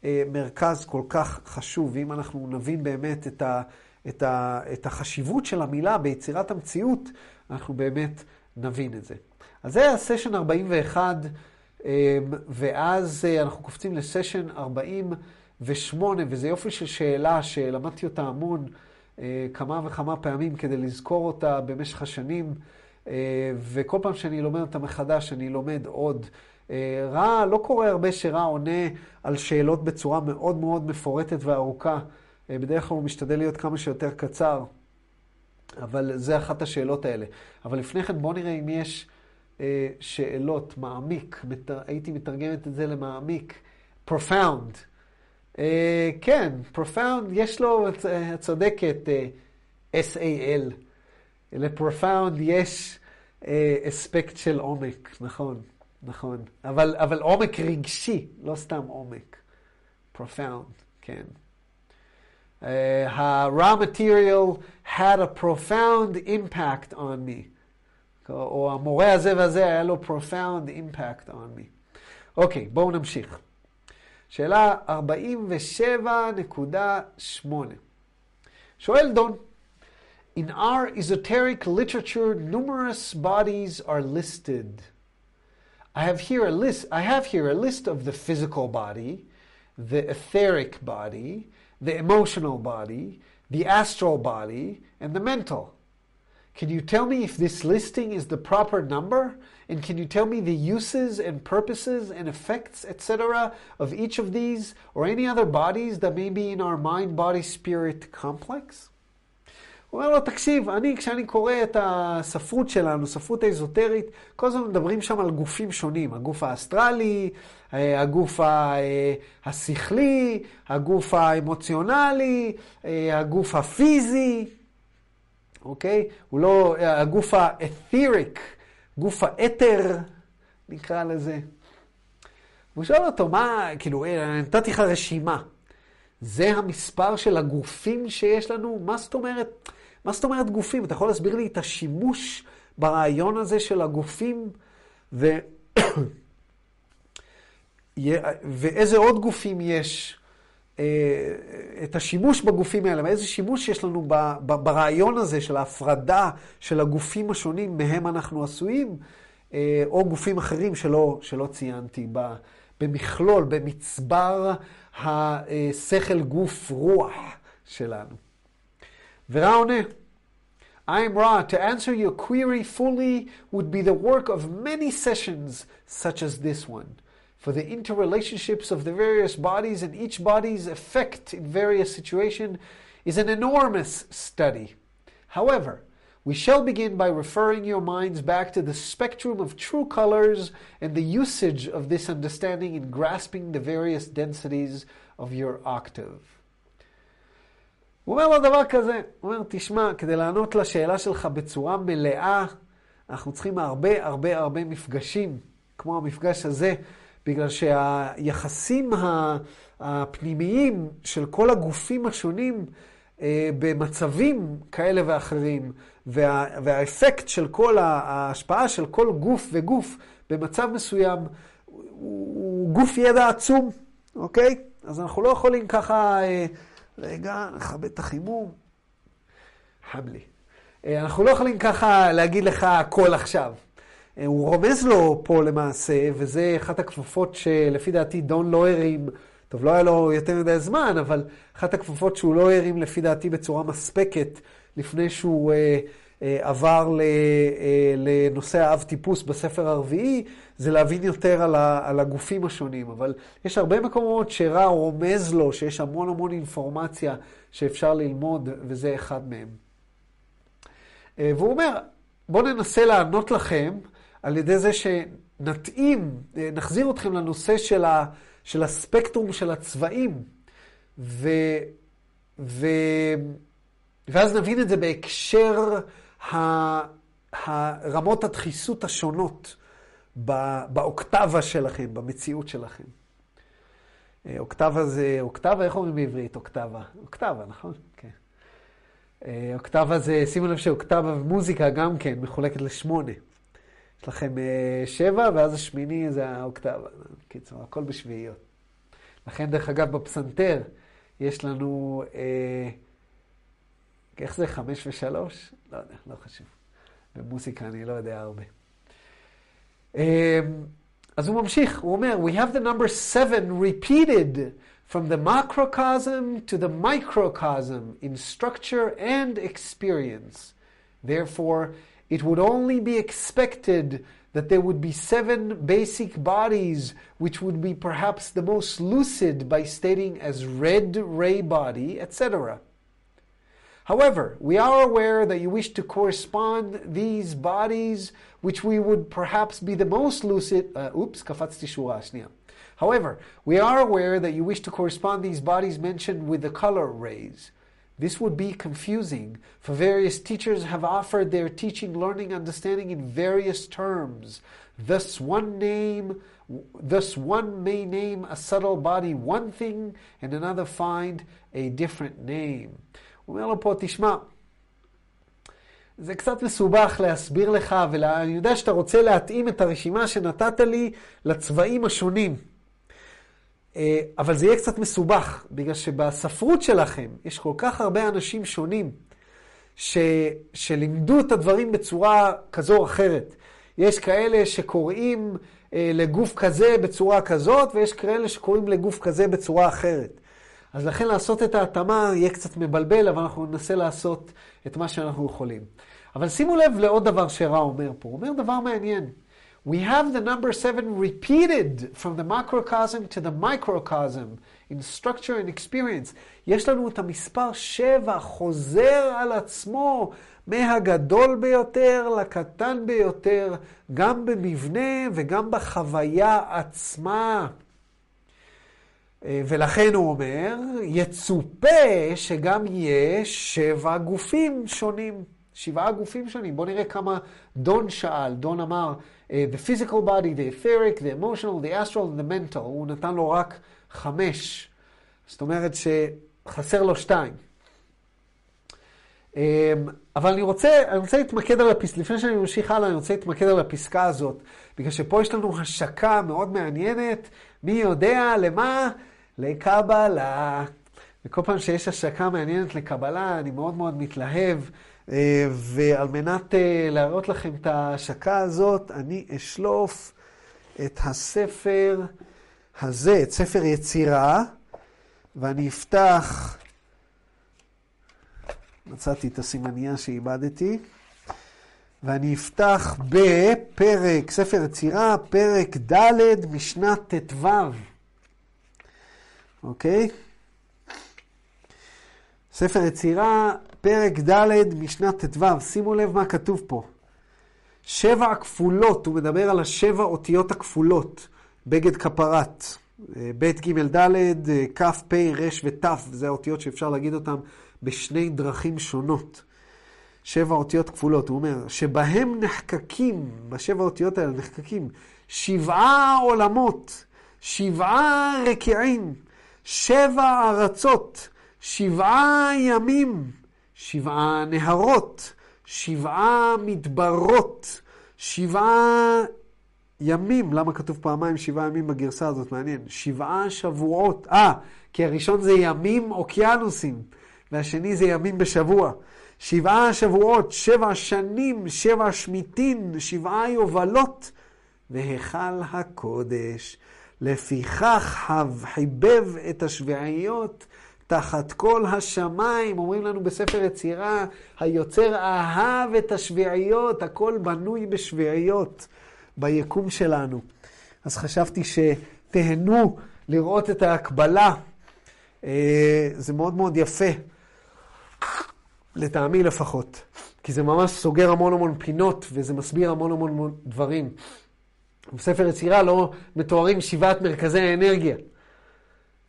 אה, מרכז כל כך חשוב. ואם אנחנו נבין באמת את, ה, את, ה, את החשיבות של המילה ביצירת המציאות, אנחנו באמת נבין את זה. אז זה היה סשן 41, אה, ואז אה, אנחנו קופצים לסשן 48, וזה יופי של שאלה שלמדתי אותה המון. אה, כמה וכמה פעמים כדי לזכור אותה במשך השנים, אה, וכל פעם שאני לומד אותה מחדש, אני לומד עוד. רע, לא קורה הרבה שרע עונה על שאלות בצורה מאוד מאוד מפורטת וארוכה. בדרך כלל הוא משתדל להיות כמה שיותר קצר, אבל זה אחת השאלות האלה. אבל לפני כן בואו נראה אם יש שאלות, מעמיק, הייתי מתרגמת את זה למעמיק, profound. אה, כן, profound, יש לו, את צודקת, אה, S-A-L. ל profound יש אה, אספקט של עומק, נכון, נכון. אבל, אבל עומק רגשי, לא סתם עומק. profound, כן. Uh, ה-raw material had a profound impact on me. או המורה הזה והזה היה לו profound impact on me. אוקיי, בואו נמשיך. שאלה 47.8. שואל דון, In our esoteric literature, numerous bodies are listed. I have here a list. I have here a list of the physical body, the etheric body, the emotional body, the astral body, and the mental. Can you tell me if this listing is the proper number? And can you tell me the uses and purposes and effects, etc., of each of these or any other bodies that may be in our mind body spirit complex? הוא אומר לו, תקשיב, אני, כשאני קורא את הספרות שלנו, ספרות האזוטרית, כל הזמן מדברים שם על גופים שונים. הגוף האסטרלי, הגוף השכלי, הגוף האמוציונלי, הגוף הפיזי, אוקיי? הוא לא, הגוף האת'יריק, גוף האתר, נקרא לזה. והוא שואל אותו, מה, כאילו, אה, נתתי לך רשימה. זה המספר של הגופים שיש לנו? מה זאת אומרת, מה זאת אומרת גופים? אתה יכול להסביר לי את השימוש ברעיון הזה של הגופים? ו... [coughs] ואיזה עוד גופים יש? אה, את השימוש בגופים האלה, ואיזה שימוש יש לנו ברעיון הזה של ההפרדה של הגופים השונים מהם אנחנו עשויים, אה, או גופים אחרים שלא, שלא ציינתי, במכלול, במצבר השכל גוף רוח שלנו. Veraune, I'm Ra. To answer your query fully would be the work of many sessions such as this one. For the interrelationships of the various bodies and each body's effect in various situations is an enormous study. However, we shall begin by referring your minds back to the spectrum of true colors and the usage of this understanding in grasping the various densities of your octave. הוא אומר לו דבר כזה, הוא אומר, תשמע, כדי לענות לשאלה שלך בצורה מלאה, אנחנו צריכים הרבה הרבה הרבה מפגשים, כמו המפגש הזה, בגלל שהיחסים הפנימיים של כל הגופים השונים אה, במצבים כאלה ואחרים, וה, והאפקט של כל ההשפעה של כל גוף וגוף במצב מסוים, הוא גוף ידע עצום, אוקיי? אז אנחנו לא יכולים ככה, אה, רגע, נכבד את החימום. חם לי. אה, אנחנו לא יכולים ככה להגיד לך הכל עכשיו. אה, הוא רומז לו פה למעשה, וזה אחת הכפפות שלפי דעתי דון לא הרים, טוב, לא היה לו יותר מדי זמן, אבל אחת הכפפות שהוא לא הרים לפי דעתי בצורה מספקת לפני שהוא אה, עבר ל, אה, לנושא האב טיפוס בספר הרביעי, זה להבין יותר על, הגופים השונים. אבל יש הרבה מקומות שרע רומז לו, שיש המון המון אינפורמציה שאפשר ללמוד, וזה אחד מהם. אה, והוא אומר, בואו ננסה לענות לכם על ידי זה שנתאים, נחזיר אתכם לנושא של, ה, של הספקטרום של הצבעים, ו, ו, ואז נבין את זה בהקשר הרמות הדחיסות השונות באוקטבה שלכם, במציאות שלכם. אה, אוקטבה זה, אוקטבה, איך אומרים בעברית אוקטבה? אוקטבה, נכון? כן. אה, אוקטבה זה, שימו לב שאוקטבה ומוזיקה גם כן מחולקת לשמונה. יש לכם אה, שבע, ואז השמיני זה האוקטבה. קיצור, הכל בשביעיות. לכן, דרך אגב, בפסנתר יש לנו, אה, איך זה, חמש ושלוש? לא יודע, לא חשוב. במוסיקה אני לא יודע הרבה. אה, אז הוא ממשיך, הוא אומר, We have the number seven repeated from the macrocosm to the microcosm in structure and experience. Therefore, it would only be expected that there would be seven basic bodies, which would be perhaps the most lucid by stating as red ray body, etc. However, we are aware that you wish to correspond these bodies, which we would perhaps be the most lucid. Uh, oops, קפצתי שורה, שנייה. However, we are aware that you wish to correspond these bodies mentioned with the color rays. This would be confusing, for various teachers have offered their teaching, learning, understanding in various terms. Thus, one name, thus one may name a subtle body one thing, and another find a different name. אומר לו פה, תשמע, זה קצת מסובך להסביר לך, ואני יודע שאתה רוצה להתאים את הרשימה שנתת לי לצבעים השונים. אה, אבל זה יהיה קצת מסובך, בגלל שבספרות שלכם יש כל כך הרבה אנשים שונים ש, שלימדו את הדברים בצורה כזו או אחרת. יש כאלה שקוראים אה, לגוף כזה בצורה כזאת, ויש כאלה שקוראים לגוף כזה בצורה אחרת. אז לכן לעשות את ההתאמה יהיה קצת מבלבל, אבל אנחנו ננסה לעשות את מה שאנחנו יכולים. אבל שימו לב לעוד דבר שרע אומר פה. הוא אומר דבר מעניין. we have the number seven repeated from the macrocosm to the microcosm in structure and experience. יש לנו את המספר שבע חוזר על עצמו מהגדול ביותר לקטן ביותר, גם במבנה וגם בחוויה עצמה. ולכן הוא אומר, יצופה שגם יהיה שבע גופים שונים. שבעה גופים שונים. בואו נראה כמה דון שאל. דון אמר, the physical body, the etheric, the emotional, the astral the mental. הוא נתן לו רק חמש. זאת אומרת שחסר לו שתיים. אבל אני רוצה, אני רוצה להתמקד על הפסקה, לפני שאני ממשיך הלאה, אני רוצה להתמקד על הפסקה הזאת, בגלל שפה יש לנו השקה מאוד מעניינת, מי יודע למה? לקבלה. וכל פעם שיש השקה מעניינת לקבלה, אני מאוד מאוד מתלהב. אה, ועל מנת אה, להראות לכם את ההשקה הזאת, אני אשלוף את הספר הזה, את ספר יצירה, ואני אפתח, מצאתי את הסימניה שאיבדתי, ואני אפתח בפרק, ספר יצירה, פרק ד' משנת ט"ו, אוקיי? ספר יצירה, פרק ד' משנת ט"ו, שימו לב מה כתוב פה. שבע הכפולות, הוא מדבר על השבע אותיות הכפולות, בגד כפרת. ב', ג', ד', כ', פ', ר' ות', זה האותיות שאפשר להגיד אותן בשני דרכים שונות. שבע אותיות כפולות, הוא אומר, שבהם נחקקים, בשבע אותיות האלה נחקקים, שבעה עולמות, שבעה רקיעים, שבע ארצות, שבעה ימים, שבעה נהרות, שבעה מדברות, שבעה ימים. למה כתוב פעמיים שבעה ימים בגרסה הזאת? מעניין. שבעה שבועות. אה, כי הראשון זה ימים אוקיינוסים, והשני זה ימים בשבוע. שבעה שבועות, שבע שנים, שבע שמיטין, שבעה יובלות, והיכל הקודש. לפיכך חיבב את השביעיות תחת כל השמיים, אומרים לנו בספר יצירה, היוצר אהב את השביעיות, הכל בנוי בשביעיות ביקום שלנו. אז חשבתי שתהנו לראות את ההקבלה. אה, זה מאוד מאוד יפה, לטעמי לפחות, כי זה ממש סוגר המון המון פינות וזה מסביר המון המון דברים. בספר יצירה לא מתוארים שבעת מרכזי האנרגיה.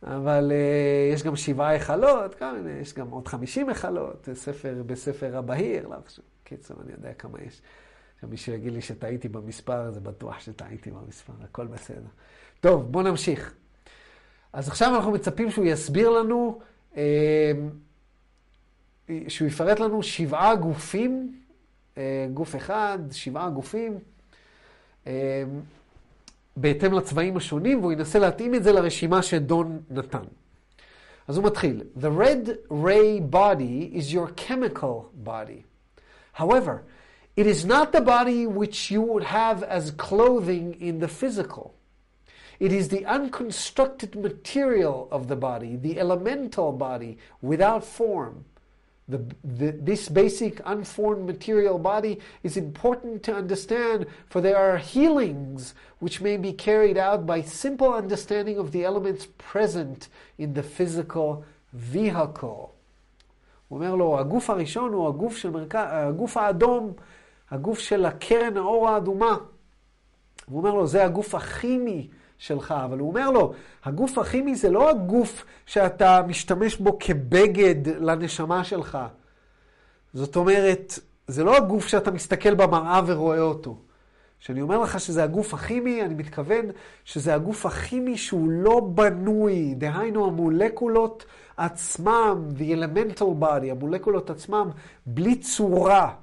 אבל uh, יש גם שבעה היכלות, יש גם עוד חמישים היכלות, ספר בספר הבהיר, לא חשוב. קיצור, אני יודע כמה יש. עכשיו מישהו יגיד לי שטעיתי במספר, זה בטוח שטעיתי במספר, הכל בסדר. טוב, בואו נמשיך. אז עכשיו אנחנו מצפים שהוא יסביר לנו, אה, שהוא יפרט לנו שבעה גופים, אה, גוף אחד, שבעה גופים. בהתאם לצבעים השונים, והוא ינסה להתאים את זה לרשימה שדון נתן. אז הוא מתחיל. The red ray body is your chemical body. However, it is not the body which you would have as clothing in the physical. It is the unconstructed material of the body, the elemental body, without form. The, the, this basic unformed material body is important to understand, for there are healings which may be carried out by simple understanding of the elements present in the physical vehicle. הוא אומר לו, הגוף הראשון הוא הגוף, של מרכ... הגוף האדום, הגוף של הקרן האור האדומה. הוא אומר לו, זה הגוף הכימי שלך, אבל הוא אומר לו, הגוף הכימי זה לא הגוף שאתה משתמש בו כבגד לנשמה שלך. זאת אומרת, זה לא הגוף שאתה מסתכל במראה ורואה אותו. כשאני אומר לך שזה הגוף הכימי, אני מתכוון שזה הגוף הכימי שהוא לא בנוי, דהיינו המולקולות עצמם, the elemental body, המולקולות עצמם, בלי צורה.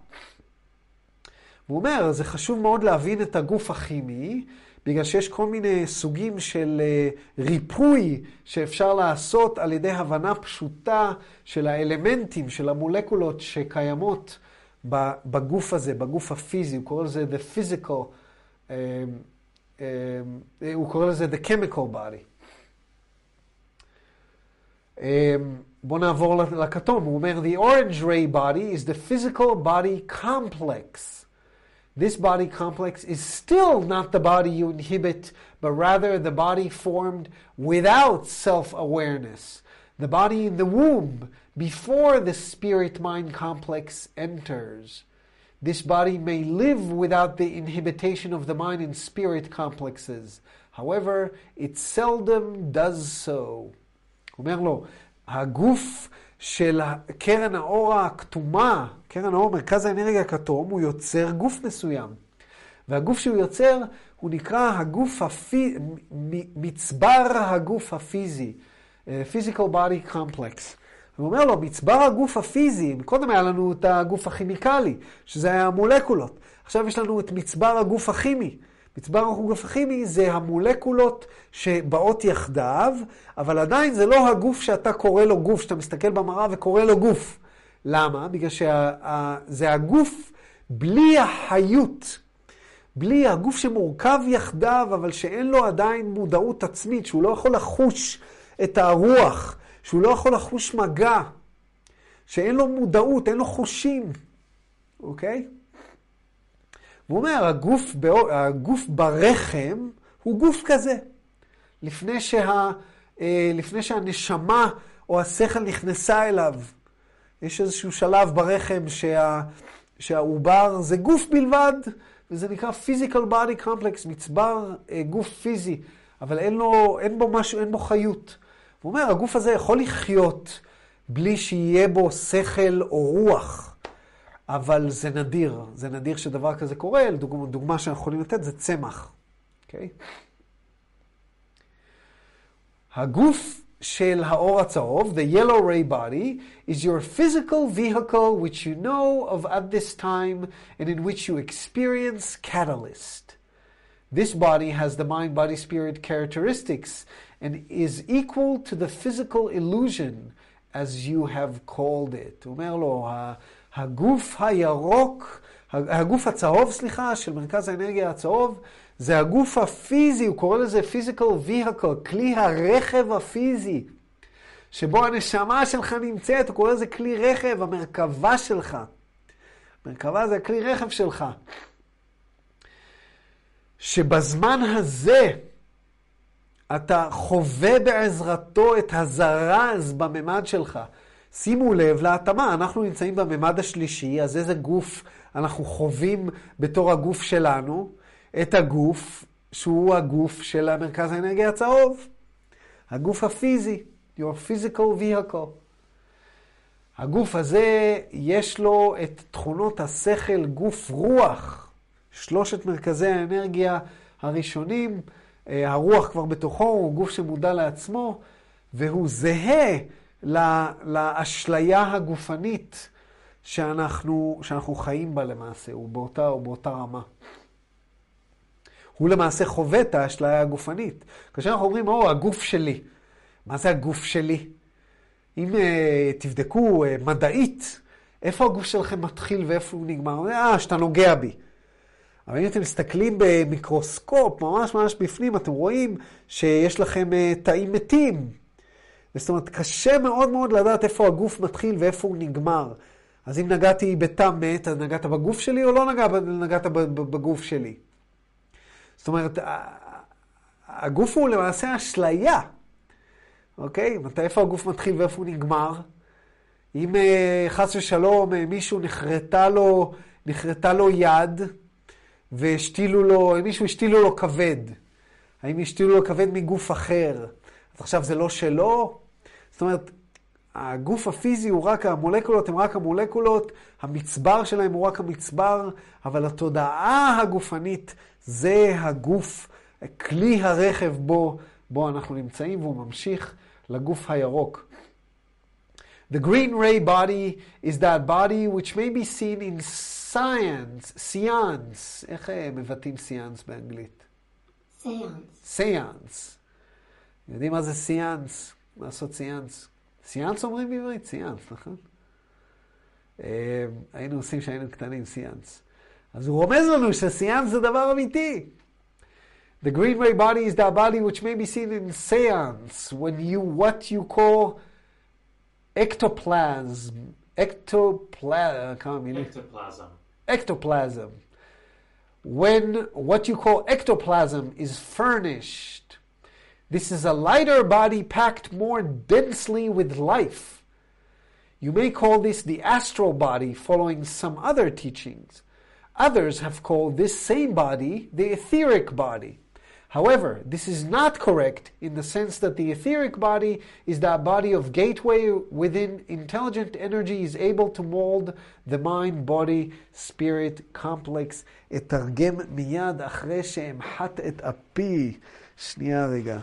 הוא אומר, זה חשוב מאוד להבין את הגוף הכימי, בגלל שיש כל מיני סוגים של uh, ריפוי שאפשר לעשות על ידי הבנה פשוטה של האלמנטים, של המולקולות שקיימות בגוף הזה, בגוף הפיזי, הוא קורא לזה the physical, um, um, הוא קורא לזה the chemical body. Um, בואו נעבור לכתום, הוא אומר, the orange ray body is the physical body complex. This body complex is still not the body you inhibit, but rather the body formed without self awareness, the body in the womb before the spirit mind complex enters. This body may live without the inhibition of the mind and spirit complexes. However, it seldom does so. אומר לו, הגוף של קרן האור הכתומה, קרן האור, מרכז האנרגיה הכתום, הוא יוצר גוף מסוים. והגוף שהוא יוצר, הוא נקרא הגוף הפי... מצבר הגוף הפיזי, אה, physical body complex. הוא אומר לו, מצבר הגוף הפיזי, קודם היה לנו את הגוף הכימיקלי, שזה היה המולקולות. עכשיו יש לנו את מצבר הגוף הכימי. מצבר הגוף הכימי זה המולקולות שבאות יחדיו, אבל עדיין זה לא הגוף שאתה קורא לו גוף, שאתה מסתכל במראה וקורא לו גוף. למה? בגלל שזה הגוף בלי החיות, בלי הגוף שמורכב יחדיו, אבל שאין לו עדיין מודעות עצמית, שהוא לא יכול לחוש את הרוח, שהוא לא יכול לחוש מגע, שאין לו מודעות, אין לו חושים, אוקיי? הוא אומר, הגוף, הגוף ברחם הוא גוף כזה. לפני, שה, אה, לפני שהנשמה או השכל נכנסה אליו, יש איזשהו שלב ברחם שה, שהעובר זה גוף בלבד, וזה נקרא physical body complex, מצבר אה, גוף פיזי, אבל אין, לו, אין בו משהו, אין בו חיות. הוא אומר, הגוף הזה יכול לחיות בלי שיהיה בו שכל או רוח. אבל זה נדיר, זה נדיר שדבר כזה קורה, דוגמה, דוגמה שאנחנו יכולים לתת זה צמח, אוקיי? Okay? הגוף של האור הצהוב, the yellow ray body, is your physical vehicle which you know of at this time and in which you experience catalyst. This body has the mind body spirit characteristics and is equal to the physical illusion as you have called it. הוא אומר לו, הגוף הירוק, הגוף הצהוב, סליחה, של מרכז האנרגיה הצהוב, זה הגוף הפיזי, הוא קורא לזה physical vehicle, כלי הרכב הפיזי, שבו הנשמה שלך נמצאת, הוא קורא לזה כלי רכב, המרכבה שלך. מרכבה זה הכלי רכב שלך. שבזמן הזה אתה חווה בעזרתו את הזרז בממד שלך. שימו לב להתאמה, אנחנו נמצאים בממד השלישי, אז איזה גוף אנחנו חווים בתור הגוף שלנו? את הגוף שהוא הגוף של המרכז האנרגיה הצהוב. הגוף הפיזי, your physical vehicle. הגוף הזה, יש לו את תכונות השכל, גוף רוח, שלושת מרכזי האנרגיה הראשונים. אה, הרוח כבר בתוכו, הוא גוף שמודע לעצמו, והוא זהה לאשליה הגופנית שאנחנו, שאנחנו חיים בה למעשה, הוא באותה, הוא באותה רמה. הוא למעשה חווה את האשליה הגופנית. כאשר אנחנו אומרים, או, הגוף שלי. מה זה הגוף שלי? אם uh, תבדקו uh, מדעית, איפה הגוף שלכם מתחיל ואיפה הוא נגמר? אה, שאתה נוגע בי. אבל אם אתם מסתכלים במיקרוסקופ, ממש ממש בפנים, אתם רואים שיש לכם uh, תאים מתים. זאת אומרת, קשה מאוד מאוד לדעת איפה הגוף מתחיל ואיפה הוא נגמר. אז אם נגעתי בתא מת, אז נגעת בגוף שלי או לא נגע, נגעת בגוף שלי? זאת אומרת, הגוף הוא למעשה אשליה, אוקיי? מתי איפה הגוף מתחיל ואיפה הוא נגמר? אם אה, חס ושלום אה, מישהו נחרטה לו, נחרטה לו יד והשתילו לו, מישהו השתילו לו כבד, האם השתילו לו כבד מגוף אחר? אז עכשיו זה לא שלו? זאת אומרת, הגוף הפיזי הוא רק, המולקולות הן רק המולקולות, המצבר שלהם הוא רק המצבר, אבל התודעה הגופנית זה הגוף, כלי הרכב בו, בו אנחנו נמצאים, והוא ממשיך לגוף הירוק. The green ray body is that body which may be seen in science, science. איך מבטאים science באנגלית? science. science. יודעים מה זה science? לעשות science. סיאנס אומרים בעברית? סיאנס, נכון? היינו עושים כשהיינו קטנים סיאנס. אז הוא רומז לנו שסיאנס זה דבר אמיתי. The green ray body is that body which may be seen in seance when you, what you call ectoplasm. Ectoplasm. כמה מילים? Ectoplasm. Ectoplasm. When what you call ectoplasm is furnished This is a lighter body packed more densely with life. You may call this the astral body, following some other teachings. Others have called this same body the etheric body. However, this is not correct in the sense that the etheric body is that body of gateway within intelligent energy is able to mold the mind, body, spirit complex. אתרגם מיד אחרי שאמחט את אפי. שנייה רגע.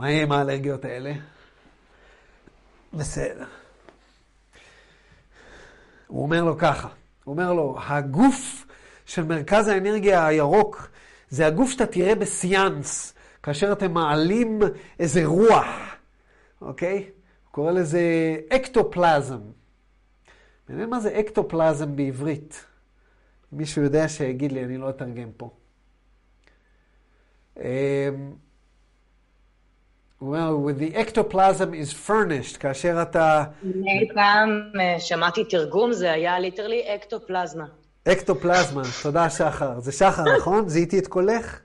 מה עם האלרגיות האלה? בסדר. הוא אומר לו ככה, הוא אומר לו, הגוף של מרכז האנרגיה הירוק זה הגוף שאתה תראה בסיאנס, כאשר אתם מעלים איזה רוח, אוקיי? הוא קורא לזה אקטופלזם. מעניין מה זה אקטופלזם בעברית. מישהו יודע שיגיד לי, אני לא אתרגם פה. אומר, when the ectoplasm is furnished, כאשר אתה... אני פעם אה, שמעתי תרגום, זה היה ליטרלי אקטופלזמה. אקטופלזמה, תודה שחר. זה שחר, נכון? זיהיתי את קולך?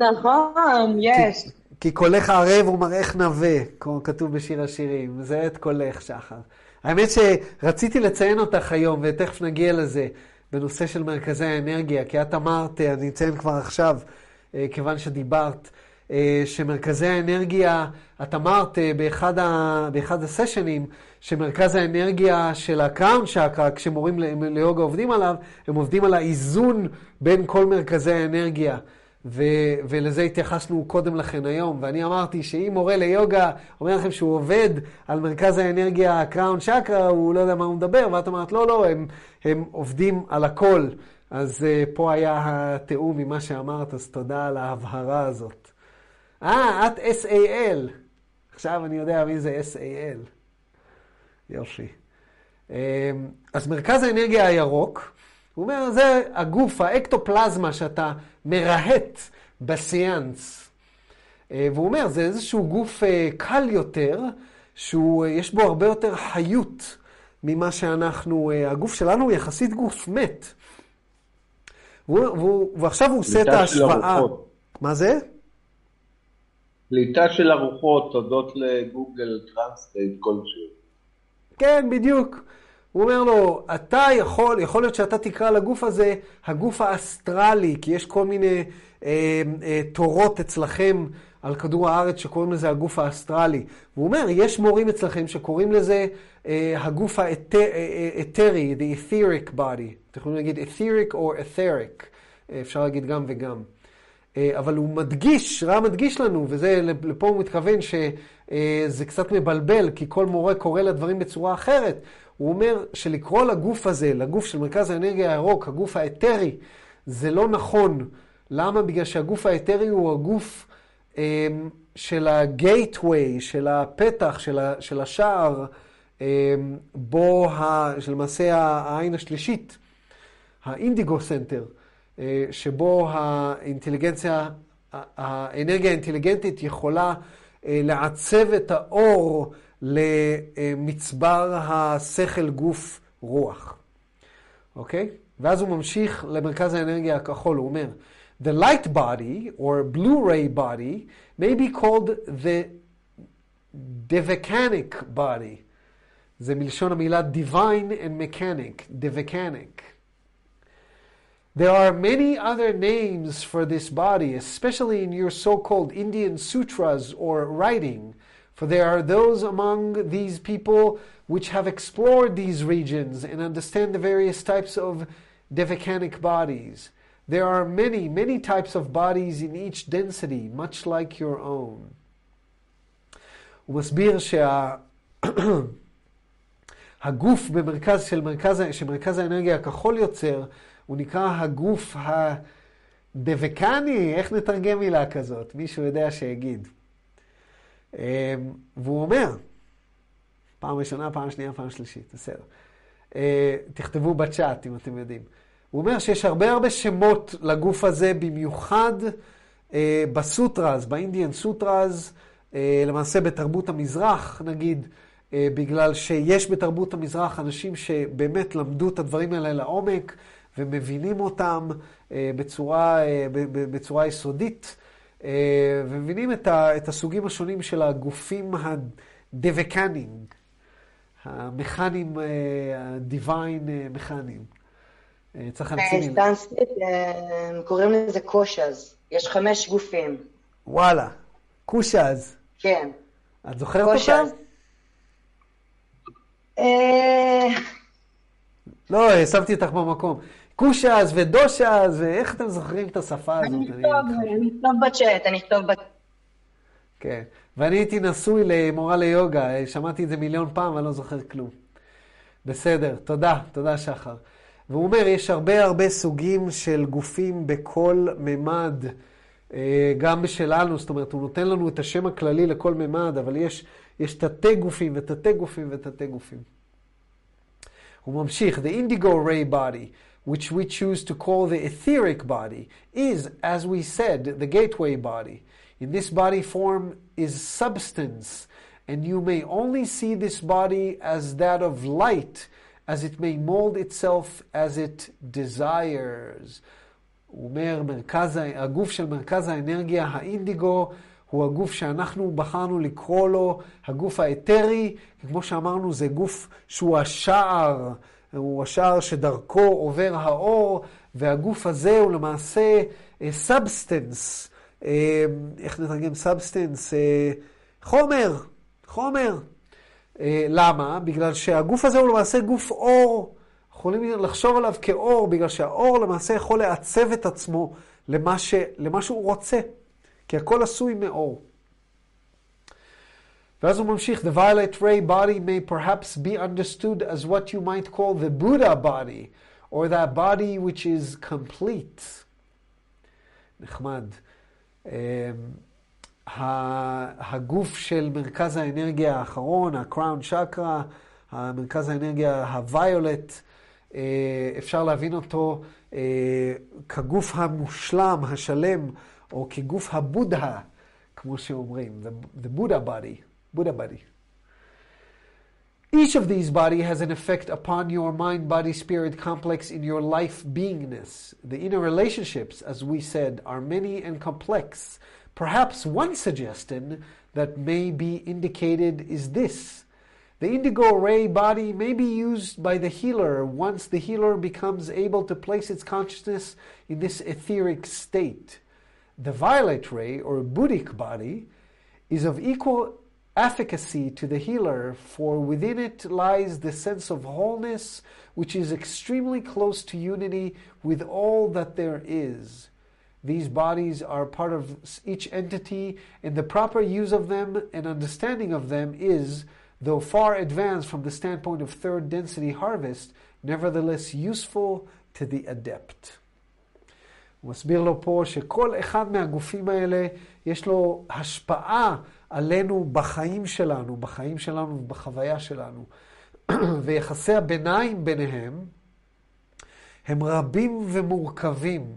נכון, יש. כי, כי קולך ערב ומראך נווה, כמו כתוב בשיר השירים. זה את קולך, שחר. האמת שרציתי לציין אותך היום, ותכף נגיע לזה, בנושא של מרכזי האנרגיה, כי את אמרת, אני אציין כבר עכשיו, אה, כיוון שדיברת, שמרכזי האנרגיה, את אמרת אה, באחד, ה, באחד הסשנים, שמרכז האנרגיה של הקראון שקרה, כשמורים ליוגה עובדים עליו, הם עובדים על האיזון בין כל מרכזי האנרגיה. ו- ולזה התייחסנו קודם לכן היום, ואני אמרתי שאם מורה ליוגה אומר לכם שהוא עובד על מרכז האנרגיה קראון שקרה, הוא לא יודע מה הוא מדבר, ואת אמרת, לא, לא, הם, הם עובדים על הכל. אז uh, פה היה התיאום ממה שאמרת, אז תודה על ההבהרה הזאת. אה, את SAL. עכשיו אני יודע מי זה SAL. יופי. אמ, אז מרכז האנרגיה הירוק, הוא אומר, זה הגוף, האקטופלזמה שאתה מרהט בסיאנס. אה, והוא אומר, זה איזשהו גוף אה, קל יותר, שיש בו הרבה יותר חיות ממה שאנחנו, אה, הגוף שלנו הוא יחסית גוף מת. והוא, והוא, ועכשיו הוא עושה את ההשוואה. מה זה? פליטה של ארוחות הודות ל Google Translate כלשהו. כן, בדיוק. הוא אומר לו, אתה יכול, יכול להיות שאתה תקרא לגוף הזה הגוף האסטרלי, כי יש כל מיני אה, אה, תורות אצלכם על כדור הארץ שקוראים לזה הגוף האסטרלי. והוא אומר, יש מורים אצלכם שקוראים לזה אה, הגוף האתרי, the etheric body. אתם יכולים להגיד etheric או etheric, אפשר להגיד גם וגם. אבל הוא מדגיש, רע מדגיש לנו, וזה, לפה הוא מתכוון שזה קצת מבלבל, כי כל מורה קורא לדברים בצורה אחרת. הוא אומר שלקרוא לגוף הזה, לגוף של מרכז האנרגיה הירוק, הגוף האתרי, זה לא נכון. למה? בגלל שהגוף האתרי הוא הגוף אה, של ה gateway, של הפתח, של, ה, של השער, אה, בו, ה, שלמעשה העין השלישית, ה indigo center, אה, שבו האינטליגנציה, האנרגיה האינטליגנטית יכולה אה, לעצב את האור למצבר השכל גוף רוח. אוקיי? ואז הוא ממשיך למרכז האנרגיה הכחול, הוא אומר, The light body, or blue-ray body, may be called the devacanic body. זה מלשון המילה divine and mechanic, devacanic. There are many other names for this body, especially in your so-called Indian sutras or writing, for there are those among these people which have explored these regions and understand the various types of devacanic bodies. There are many, many types of bodies in each density, much like your own. הוא מסביר שהגוף במרכז של מרכז, שמרכז האנרגיה הכחול יוצר, הוא נקרא הגוף הדבקני, איך נתרגם מילה כזאת? מישהו יודע שיגיד. והוא אומר, פעם ראשונה, פעם שנייה, פעם שלישית, בסדר. תכתבו בצ'אט אם אתם יודעים. הוא אומר שיש הרבה הרבה שמות לגוף הזה, במיוחד אה, בסוטרז, באינדיאן סוטרז, אה, למעשה בתרבות המזרח, נגיד, אה, בגלל שיש בתרבות המזרח אנשים שבאמת למדו את הדברים האלה לעומק ומבינים אותם אה, בצורה, אה, בצורה יסודית, אה, ומבינים את, ה, את הסוגים השונים של הגופים הדבקנים, המכנים, הדיוויין מכנים. צריך. בסנסקריט אה, קוראים לזה קושאז. יש חמש גופים. וואלה, קושאז. כן. את זוכרת אותם? אה, לא, שמתי אותך במקום. קושאז ודושאז, ואיך אתם זוכרים את השפה הזאת? אני אכתוב בצ'אט, אני אכתוב בצ'אט. כן, ואני הייתי נשוי למורה ליוגה, שמעתי את זה מיליון פעם, ואני לא זוכר כלום. בסדר, תודה, תודה שחר. והוא אומר, יש הרבה הרבה סוגים של גופים בכל ממד, אה, גם בשלנו, זאת אומרת, הוא נותן לנו את השם הכללי לכל ממד, אבל יש, יש תתי גופים ותתי גופים ותתי גופים. הוא ממשיך, The indigo ray body, which we choose to call the etheric body, is, as we said, the gateway body. In this body form is substance, and you may only see this body as that of light, as it may mold itself as it desires. הוא אומר, מרכז, הגוף של מרכז האנרגיה, האינדיגו, הוא הגוף שאנחנו בחרנו לקרוא לו הגוף האתרי, כמו שאמרנו, זה גוף שהוא השער, הוא השער שדרכו עובר האור, והגוף הזה הוא למעשה substance, uh, uh, איך נתרגם substance? Uh, חומר, חומר. אה, למה? בגלל שהגוף הזה הוא למעשה גוף אור. יכולים לחשוב עליו כאור, בגלל שהאור למעשה יכול לעצב את עצמו למה, ש, למה שהוא רוצה, כי הכל עשוי מאור. ואז הוא ממשיך, The violet ray body may perhaps be understood as what you might call the Buddha body, or that body which is complete. נחמד. Um, הגוף של מרכז האנרגיה האחרון, ה-crown chakra, המרכז האנרגיה אה, אפשר להבין אותו אה, כגוף המושלם, השלם, או כגוף הבודה, כמו שאומרים, the, the Buddha body, Buddha body. Each of these body has an effect upon your mind, body, spirit complex in your life beingness. The inner relationships, as we said, are many and complex. Perhaps one suggestion that may be indicated is this. The indigo ray body may be used by the healer once the healer becomes able to place its consciousness in this etheric state. The violet ray, or Buddhic body, is of equal efficacy to the healer, for within it lies the sense of wholeness, which is extremely close to unity with all that there is. These bodies are part of each entity, and the proper use of them and understanding of them is, though far advanced from the standpoint of third density harvest, nevertheless useful to the adept. הוא מסביר לו פה שכל אחד מהגופים האלה יש לו השפעה עלינו בחיים שלנו, בחיים שלנו ובחוויה שלנו. [clears throat] ויחסי הביניים ביניהם הם רבים ומורכבים.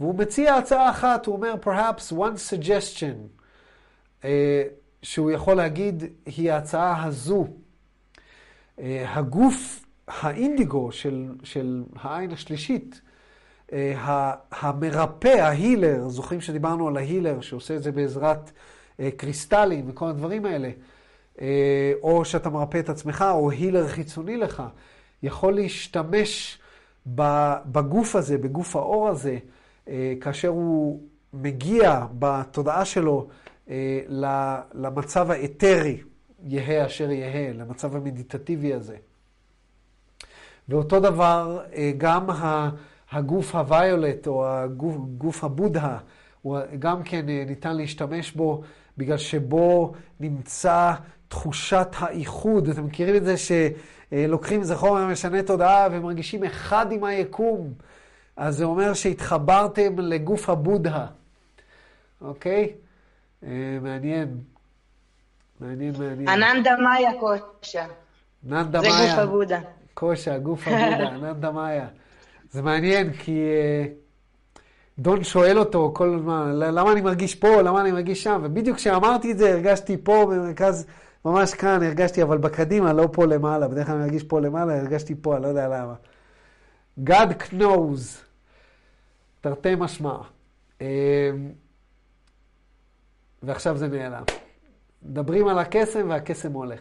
והוא מציע הצעה אחת, הוא אומר, perhaps one suggestion, uh, שהוא יכול להגיד, היא ההצעה הזו. Uh, הגוף האינדיגו של, של העין השלישית, uh, המרפא, ההילר, זוכרים שדיברנו על ההילר, שעושה את זה בעזרת קריסטלים וכל הדברים האלה, uh, או שאתה מרפא את עצמך, או הילר חיצוני לך, יכול להשתמש בגוף הזה, בגוף האור הזה, אה, כאשר הוא מגיע בתודעה שלו אה, למצב האתרי, יהא אשר יהא, למצב המדיטטיבי הזה. ואותו דבר, אה, גם הגוף הוויולט, או הגוף, גוף הבודהה, גם כן ניתן להשתמש בו, בגלל שבו נמצא תחושת האיחוד. אתם מכירים את זה שלוקחים חומר משנה תודעה ומרגישים אחד עם היקום. אז זה אומר שהתחברתם לגוף הבודהה, אוקיי? אה, מעניין. מעניין, מעניין. אננדה מאיה קושה. אננדה מאיה. זה גוף הבודה. קושה, גוף הבודה, אננדה מאיה. זה מעניין, כי uh, דון שואל אותו כל הזמן, למה אני מרגיש פה, למה אני מרגיש שם, ובדיוק כשאמרתי את זה, הרגשתי פה במרכז, ממש כאן, הרגשתי, אבל בקדימה, לא פה למעלה. בדרך כלל אני מרגיש פה למעלה, הרגשתי פה, אני לא יודע למה. God knows. תרתי משמע. אמ, ועכשיו זה נעלם. מדברים על הקסם והקסם הולך.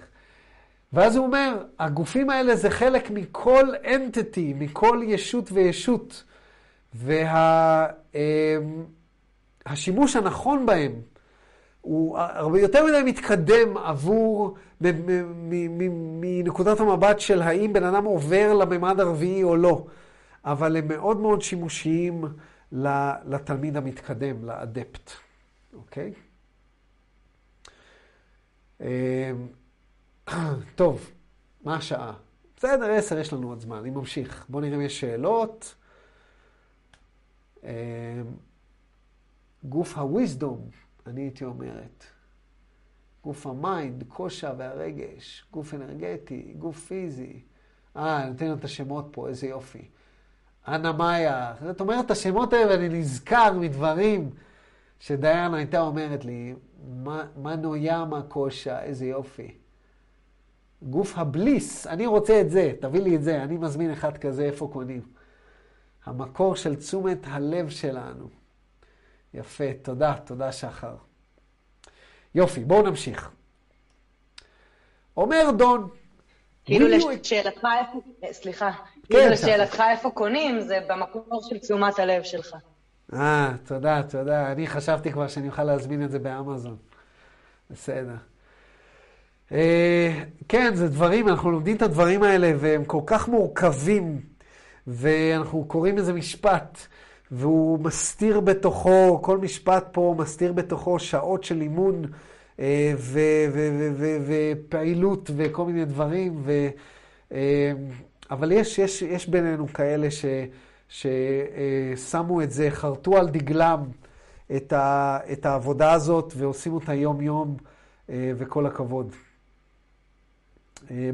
ואז הוא אומר, הגופים האלה זה חלק מכל אנטיטי, מכל ישות וישות. והשימוש וה, אמ, הנכון בהם הוא הרבה יותר מדי מתקדם עבור, מנקודת המבט של האם בן אדם עובר לממד הרביעי או לא. אבל הם מאוד מאוד שימושיים לתלמיד המתקדם, ל adept, אוקיי? אמ, טוב, מה השעה? בסדר, עשר, יש לנו עוד זמן, אני ממשיך. בואו נראה אם יש שאלות. אמ, גוף ה wisdom, אני הייתי אומרת. גוף ה mind, קושה והרגש, גוף אנרגטי, גוף פיזי. אה, נותן לנו את השמות פה, איזה יופי. אנה מאיה. זאת אומרת, השמות האלה, אני נזכר מדברים שדיאנה הייתה אומרת לי, מנו ימה קושה, איזה יופי. גוף הבליס, אני רוצה את זה, תביא לי את זה, אני מזמין אחד כזה, איפה קונים? המקור של תשומת הלב שלנו. יפה, תודה, תודה שחר. יופי, בואו נמשיך. אומר דון, כאילו לשאלתך איפה, סליחה, כן, כאילו לשאלתך איפה קונים, זה במקור של תשומת הלב שלך. אה, תודה, תודה. אני חשבתי כבר שאני אוכל להזמין את זה באמזון. בסדר. אה, כן, זה דברים, אנחנו לומדים את הדברים האלה, והם כל כך מורכבים, ואנחנו קוראים איזה משפט, והוא מסתיר בתוכו, כל משפט פה מסתיר בתוכו שעות של אימון. אה, ופעילות וכל מיני דברים, ו, אה, אבל יש, יש, יש בינינו כאלה ש, ששמו את זה, חרטו על דגלם את, ה, את העבודה הזאת ועושים אותה יום-יום, אה, וכל הכבוד.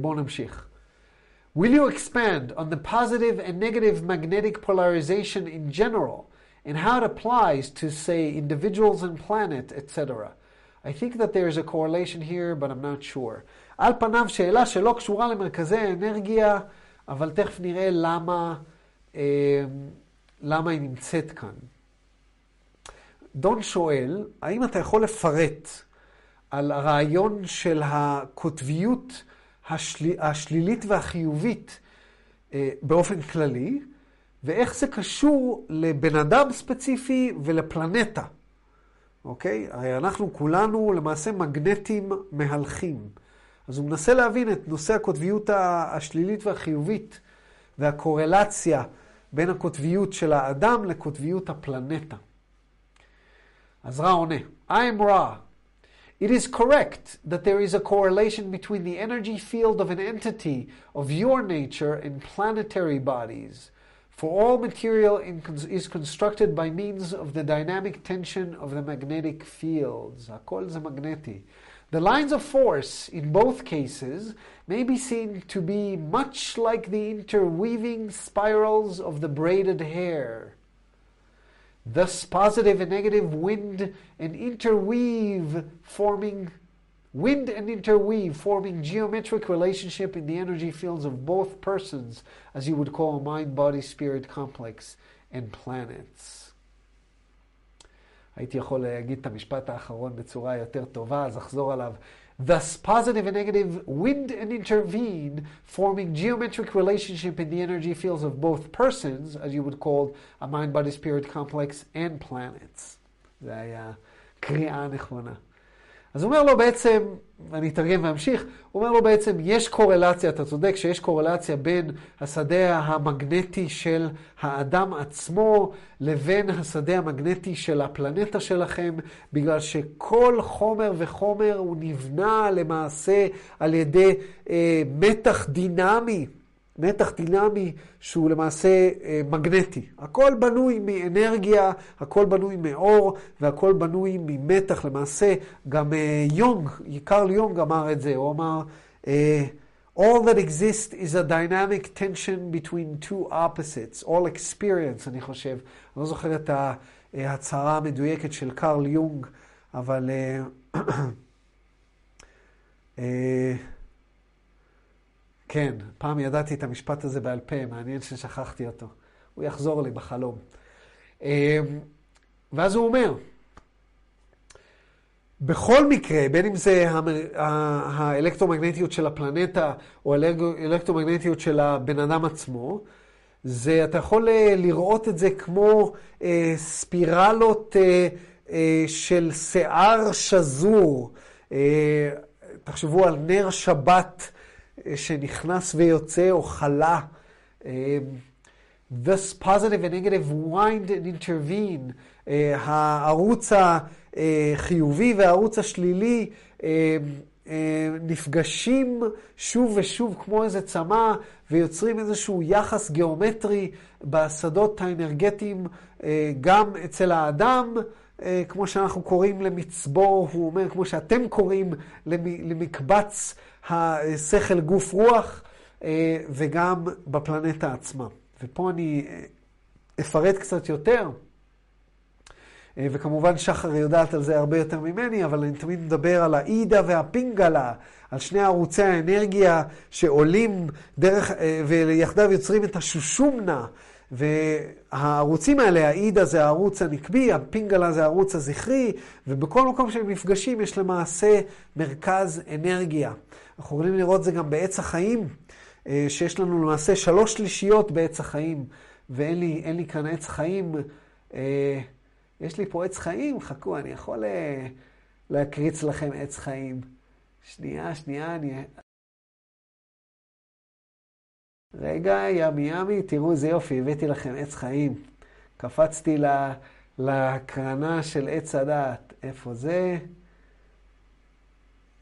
בואו נמשיך. Will you expand on the positive and negative magnetic polarization in general and how it applies to, say, individuals and planet, etc.? I think that there is a correlation here, but I'm not sure. על פניו שאלה שלא קשורה למרכזי האנרגיה, אבל תכף נראה למה, אה, למה היא נמצאת כאן. דון שואל, האם אתה יכול לפרט על הרעיון של הקוטביות השל... השלילית והחיובית אה, באופן כללי, ואיך זה קשור לבן אדם ספציפי ולפלנטה אוקיי? הרי אנחנו כולנו למעשה מגנטים מהלכים. אז הוא מנסה להבין את נושא הקוטביות השלילית והחיובית והקורלציה בין הקוטביות של האדם לקוטביות הפלנטה. אז רע עונה, I'm רע. It is correct that there is a correlation between the energy field of an entity of your nature and planetary bodies, for all material is constructed by means of the dynamic tension of the magnetic fields. Hakol ze magneti. The lines of force in both cases may be seen to be much like the interweaving spirals of the braided hair. Thus, positive and negative wind and interweave forming wind and interweave forming geometric relationship in the energy fields of both persons, as you would call a mind body spirit complex and planets. הייתי יכול להגיד את המשפט האחרון בצורה יותר טובה, אז אחזור עליו. Thus, positive and negative wind and intervene, forming geometric relationship in the energy fields of both persons, as you would call a mind-body-spirit complex, and planets. זה היה קריאה נכונה. אז הוא אומר לו בעצם, ואני אתרגם ואמשיך, הוא אומר לו בעצם, יש קורלציה, אתה צודק שיש קורלציה בין השדה המגנטי של האדם עצמו לבין השדה המגנטי של הפלנטה שלכם, בגלל שכל חומר וחומר הוא נבנה למעשה על ידי אה, מתח דינמי. מתח דינמי שהוא למעשה אה, מגנטי. הכל בנוי מאנרגיה, הכל בנוי מאור, והכל בנוי ממתח. למעשה, גם אה, יונג, קרל יונג אמר את זה, הוא אמר, אה, All that exists is a dynamic tension between two opposites. All experience, אני חושב. אני לא זוכר את ההצהרה המדויקת של קרל יונג, אבל... [clears throat] כן, פעם ידעתי את המשפט הזה בעל פה, מעניין ששכחתי אותו. הוא יחזור לי בחלום. אמ, ואז הוא אומר, בכל מקרה, בין אם זה האלקטרומגנטיות של הפלנטה או האלקטרומגנטיות של הבן אדם עצמו, זה, אתה יכול אה, לראות את זה כמו אה, ספירלות אה, אה, של שיער שזור. אה, תחשבו על נר שבת. שנכנס ויוצא או חלה. Thus positive and negative wind and intervene. Uh, הערוץ החיובי והערוץ השלילי uh, uh, נפגשים שוב ושוב כמו איזה צמא ויוצרים איזשהו יחס גיאומטרי בשדות האנרגטיים uh, גם אצל האדם, כמו שאנחנו קוראים למצבור, הוא אומר, כמו שאתם קוראים למקבץ השכל גוף רוח, אה, וגם בפלנטה עצמה. ופה אני אה, אפרט קצת יותר, אה, וכמובן שחר יודעת על זה הרבה יותר ממני, אבל אני תמיד מדבר על האידה והפינגלה, על שני ערוצי האנרגיה שעולים דרך, ויחדיו יוצרים את השושומנה. והערוצים האלה, האידה זה הערוץ הנקבי, הפינגלה זה הערוץ הזכרי, ובכל מקום שהם נפגשים יש למעשה מרכז אנרגיה. אנחנו יכולים לראות זה גם בעץ החיים, אה, שיש לנו למעשה שלוש שלישיות בעץ החיים, ואין לי, לי כאן עץ חיים. אה, יש לי פה עץ חיים, חכו, אני יכול אה, להקריץ לכם עץ חיים. שנייה, שנייה, אני... רגע, ימי ימי, תראו איזה יופי, הבאתי לכם עץ חיים. קפצתי להקרנה של עץ הדעת. איפה זה?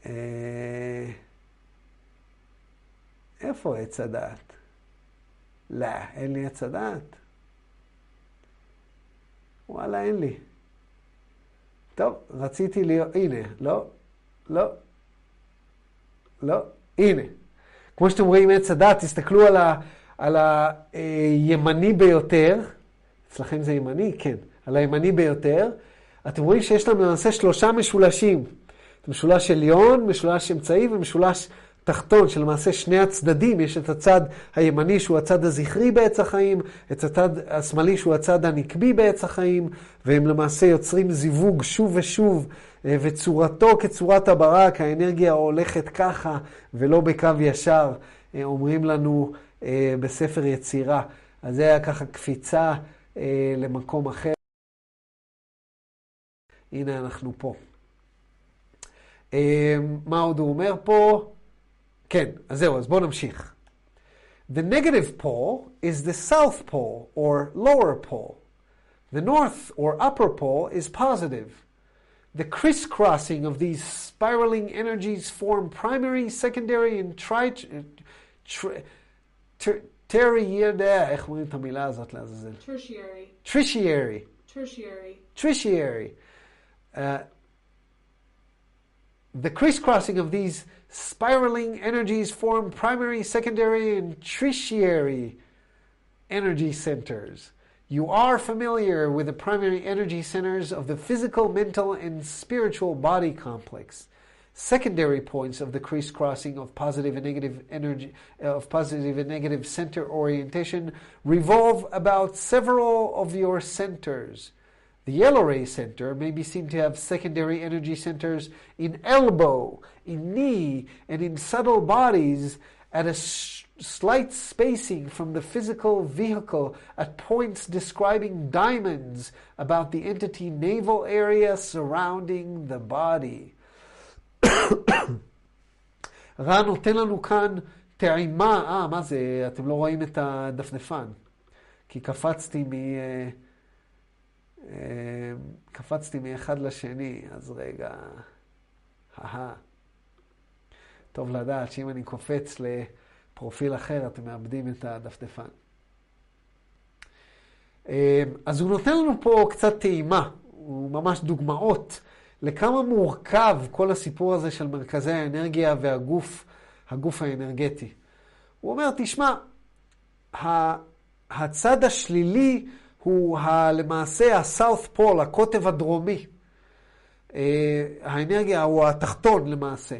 אה... איפה עץ הדעת? לא, אין לי עץ הדעת. וואלה, אין לי. טוב, רציתי להיות... הנה, לא, לא, לא, הנה. כמו שאתם רואים עץ הדעת, תסתכלו על, ה, על הימני ביותר. אצלכם זה ימני? כן. על הימני ביותר. אתם רואים שיש לנו למעשה שלושה משולשים. משולש עליון, משולש אמצעי ומשולש תחתון, שלמעשה שני הצדדים, יש את הצד הימני שהוא הצד הזכרי בעץ החיים, את הצד השמאלי שהוא הצד הנקבי בעץ החיים, והם למעשה יוצרים זיווג שוב ושוב, אה, וצורתו כצורת הברק, האנרגיה הולכת ככה ולא בקו ישר, אה, אומרים לנו אה, בספר יצירה. אז זה היה ככה קפיצה למקום אחר. הנה אנחנו פה. מה עוד הוא אומר פה? כן, אז זהו, אז בואו נמשיך. The negative pole is the south pole or lower pole. The north or upper pole is positive. The crisscrossing of these spiraling energies form primary, secondary, and tertiary. Tertiary. Tertiary. Tertiary. Tertiary. The crisscrossing of these spiraling energies form primary, secondary, and tertiary energy centers. You are familiar with the primary energy centers of the physical, mental, and spiritual body complex. Secondary points of the crisscrossing of positive and negative energy, uh, of positive and negative center orientation revolve about several of your centers. The yellow ray center may be seen to have secondary energy centers in elbow, in knee, and in subtle bodies at a sh- slight spacing from the physical vehicle at points describing diamonds about the entity navel area surrounding the body. רן נותן לנו כאן טעימה, אה, מה זה, אתם לא רואים את הדפדפן, כי קפצתי מ... קפצתי מאחד לשני, אז רגע, אהה. טוב לדעת שאם אני קופץ לפרופיל אחר, אתם מאבדים את הדפדפן. אז הוא נותן לנו פה קצת טעימה, הוא ממש דוגמאות לכמה מורכב כל הסיפור הזה של מרכזי האנרגיה והגוף, הגוף האנרגטי. הוא אומר, תשמע, הצד השלילי הוא ה, למעשה הסאות' פול, הקוטב הדרומי. אה, האנרגיה הוא התחתון למעשה.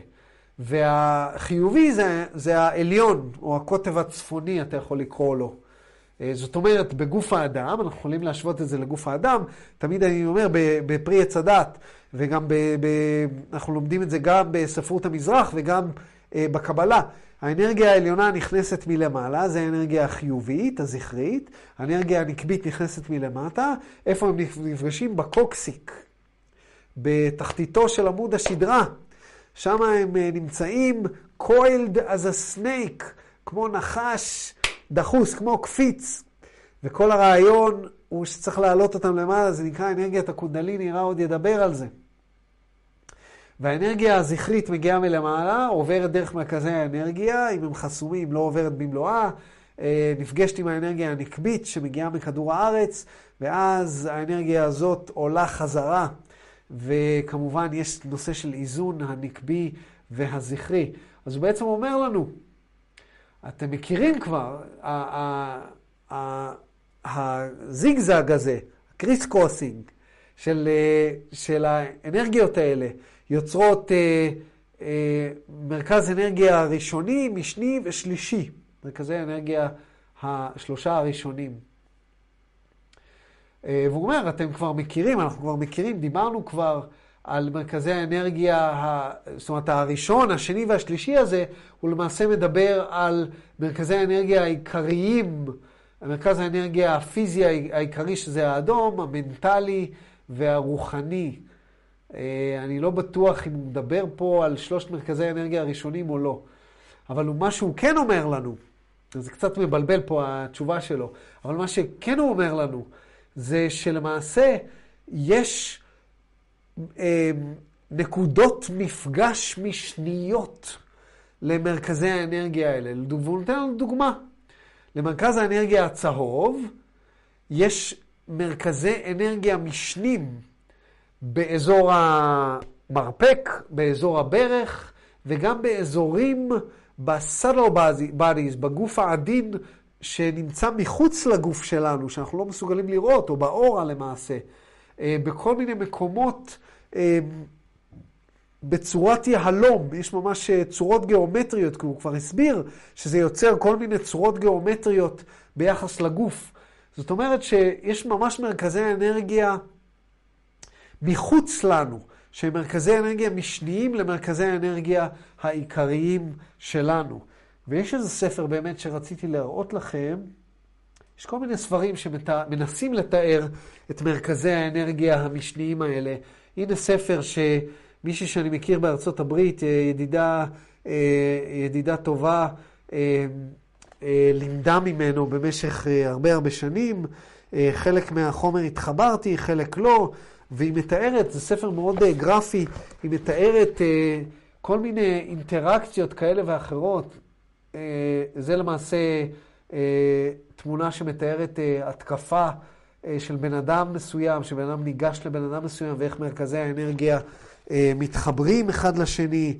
והחיובי זה, זה העליון, או הקוטב הצפוני, אתה יכול לקרוא לו. אה, זאת אומרת, בגוף האדם, אנחנו יכולים להשוות את זה לגוף האדם, תמיד אני אומר בפרי עץ הדת, וגם ב, ב, אנחנו לומדים את זה גם בספרות המזרח וגם אה, בקבלה. האנרגיה העליונה נכנסת מלמעלה, זה האנרגיה החיובית, הזכרית. האנרגיה הנקבית נכנסת מלמטה. איפה הם נפגשים? בקוקסיק, בתחתיתו של עמוד השדרה. שם הם אה, נמצאים coiled as a snake, כמו נחש דחוס, כמו קפיץ. וכל הרעיון הוא שצריך להעלות אותם למעלה, זה נקרא אנרגיית הקונדליני, רע עוד ידבר על זה. והאנרגיה הזכרית מגיעה מלמעלה, עוברת דרך מרכזי האנרגיה, אם הם חסומים לא עוברת במלואה, אה, נפגשת עם האנרגיה הנקבית שמגיעה מכדור הארץ, ואז האנרגיה הזאת עולה חזרה, וכמובן יש נושא של איזון הנקבי והזכרי. אז הוא בעצם אומר לנו, אתם מכירים כבר, הזיגזג הזה, הקריס קרוסינג של, אה, של האנרגיות האלה, יוצרות אה, אה, מרכז אנרגיה ראשוני, משני ושלישי. מרכזי האנרגיה השלושה הראשונים. אה, והוא אומר, אתם כבר מכירים, אנחנו כבר מכירים, דיברנו כבר על מרכזי האנרגיה, זאת אומרת, הראשון, השני והשלישי הזה, הוא למעשה מדבר על מרכזי האנרגיה העיקריים, מרכז האנרגיה הפיזי העיקרי, שזה האדום, המנטלי והרוחני. אה, אני לא בטוח אם הוא מדבר פה על שלושת מרכזי האנרגיה הראשונים או לא. אבל מה שהוא כן אומר לנו, זה קצת מבלבל פה התשובה שלו, אבל מה שכן הוא אומר לנו, זה שלמעשה יש אה, נקודות מפגש משניות למרכזי האנרגיה האלה. והוא נותן לנו דוגמה. למרכז האנרגיה הצהוב יש מרכזי אנרגיה משנים באזור המרפק, באזור הברך, וגם באזורים ב-subtle bodies, בגוף העדין שנמצא מחוץ לגוף שלנו, שאנחנו לא מסוגלים לראות, או באורה למעשה, אה, בכל מיני מקומות אה, בצורת יהלום, יש ממש אה, צורות גיאומטריות, כי הוא כבר הסביר שזה יוצר כל מיני צורות גיאומטריות ביחס לגוף. זאת אומרת שיש ממש מרכזי אנרגיה מחוץ לנו, שהם מרכזי אנרגיה משניים למרכזי האנרגיה העיקריים שלנו. ויש איזה ספר באמת שרציתי להראות לכם, יש כל מיני ספרים שמנסים לתאר את מרכזי האנרגיה המשניים האלה. הנה ספר שמישהי שאני מכיר בארצות הברית, ידידה, ידידה טובה, לימדה ממנו במשך הרבה הרבה שנים. חלק מהחומר התחברתי, חלק לא, והיא מתארת, זה ספר מאוד גרפי, היא מתארת כל מיני אינטראקציות כאלה ואחרות. זה למעשה תמונה שמתארת התקפה של בן אדם מסוים, שבן אדם ניגש לבן אדם מסוים, ואיך מרכזי האנרגיה מתחברים אחד לשני.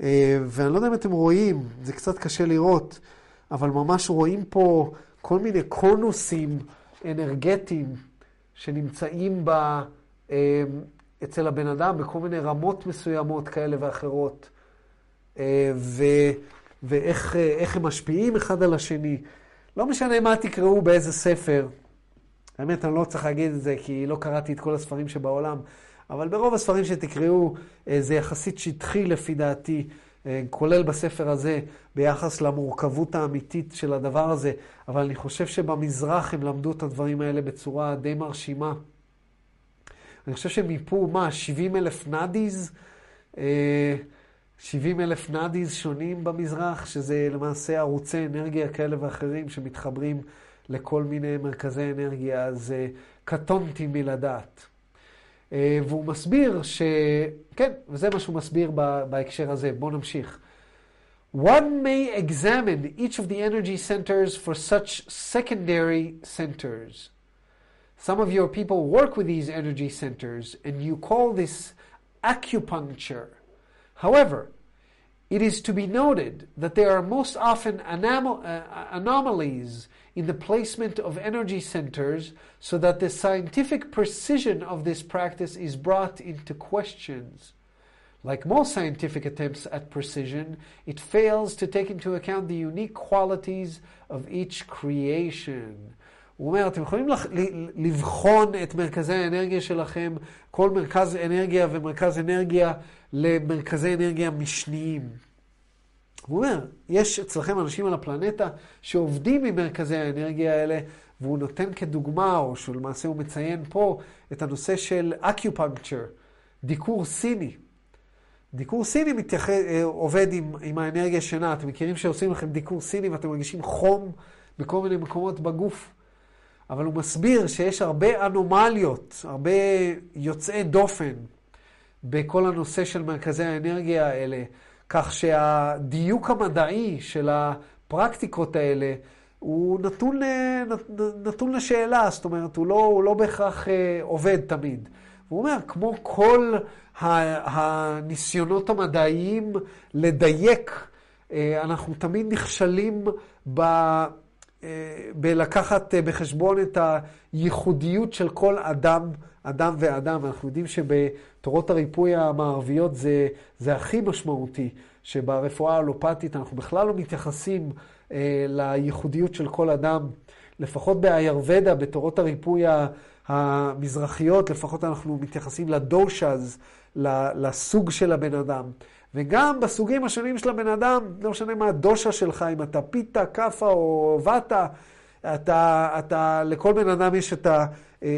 ואני לא יודע אם אתם רואים, זה קצת קשה לראות, אבל ממש רואים פה כל מיני קונוסים אנרגטיים שנמצאים ב, אצל הבן אדם בכל מיני רמות מסוימות כאלה ואחרות. ו, ואיך הם משפיעים אחד על השני. לא משנה מה תקראו באיזה ספר, האמת, אני לא צריך להגיד את זה, כי לא קראתי את כל הספרים שבעולם, אבל ברוב הספרים שתקראו, אה, זה יחסית שטחי לפי דעתי, אה, כולל בספר הזה, ביחס למורכבות האמיתית של הדבר הזה, אבל אני חושב שבמזרח הם למדו את הדברים האלה בצורה די מרשימה. אני חושב שהם מיפו, מה, 70 אלף נאדיז? 70 אה, אלף נאדיז שונים במזרח, שזה למעשה ערוצי אנרגיה כאלה ואחרים שמתחברים לכל מיני מרכזי אנרגיה, אז קטונתי מלדעת. והוא מסביר ש... כן, וזה מה שהוא מסביר בהקשר הזה. בואו נמשיך. One may examine each of the energy centers for such secondary centers. Some of your people work with these energy centers, and you call this acupuncture. However, it is to be noted that there are most often anom- uh, anomalies in the placement of energy centers so that the scientific precision of this practice is brought into questions. Like most scientific attempts at precision, it fails to take into account the unique qualities of each creation. הוא אומר, אתם יכולים לבחון את מרכזי האנרגיה שלכם, כל מרכז אנרגיה ומרכז אנרגיה למרכזי אנרגיה משניים. הוא אומר, יש אצלכם אנשים על הפלנטה שעובדים עם מרכזי האנרגיה האלה, והוא נותן כדוגמה, או שלמעשה הוא מציין פה, את הנושא של אקיופנקצ'ר, דיקור סיני. דיקור סיני מתייח... אה, עובד עם, עם האנרגיה שינה. אתם מכירים שעושים לכם דיקור סיני ואתם מרגישים חום בכל מיני מקומות בגוף. אבל הוא מסביר שיש הרבה אנומליות, הרבה יוצאי דופן בכל הנושא של מרכזי האנרגיה האלה. כך שהדיוק המדעי של הפרקטיקות האלה הוא נתון, נתון לשאלה, זאת אומרת, הוא לא, הוא לא בהכרח אה, עובד תמיד. הוא אומר, כמו כל הניסיונות המדעיים לדייק, אה, אנחנו תמיד נכשלים ב... אה, בלקחת בחשבון את הייחודיות של כל אדם, אדם ואדם. אנחנו יודעים שבתורות הריפוי המערביות זה, זה הכי משמעותי, שברפואה האלופתית אנחנו בכלל לא מתייחסים אה, לייחודיות של כל אדם. לפחות באיירבדה, בתורות הריפוי המזרחיות, לפחות אנחנו מתייחסים לדושז, לסוג של הבן אדם. וגם בסוגים השונים של הבן אדם, לא משנה מה הדושה שלך, אם אתה פיתה, כאפה או ואטה, אתה, אתה, לכל בן אדם יש את, ה,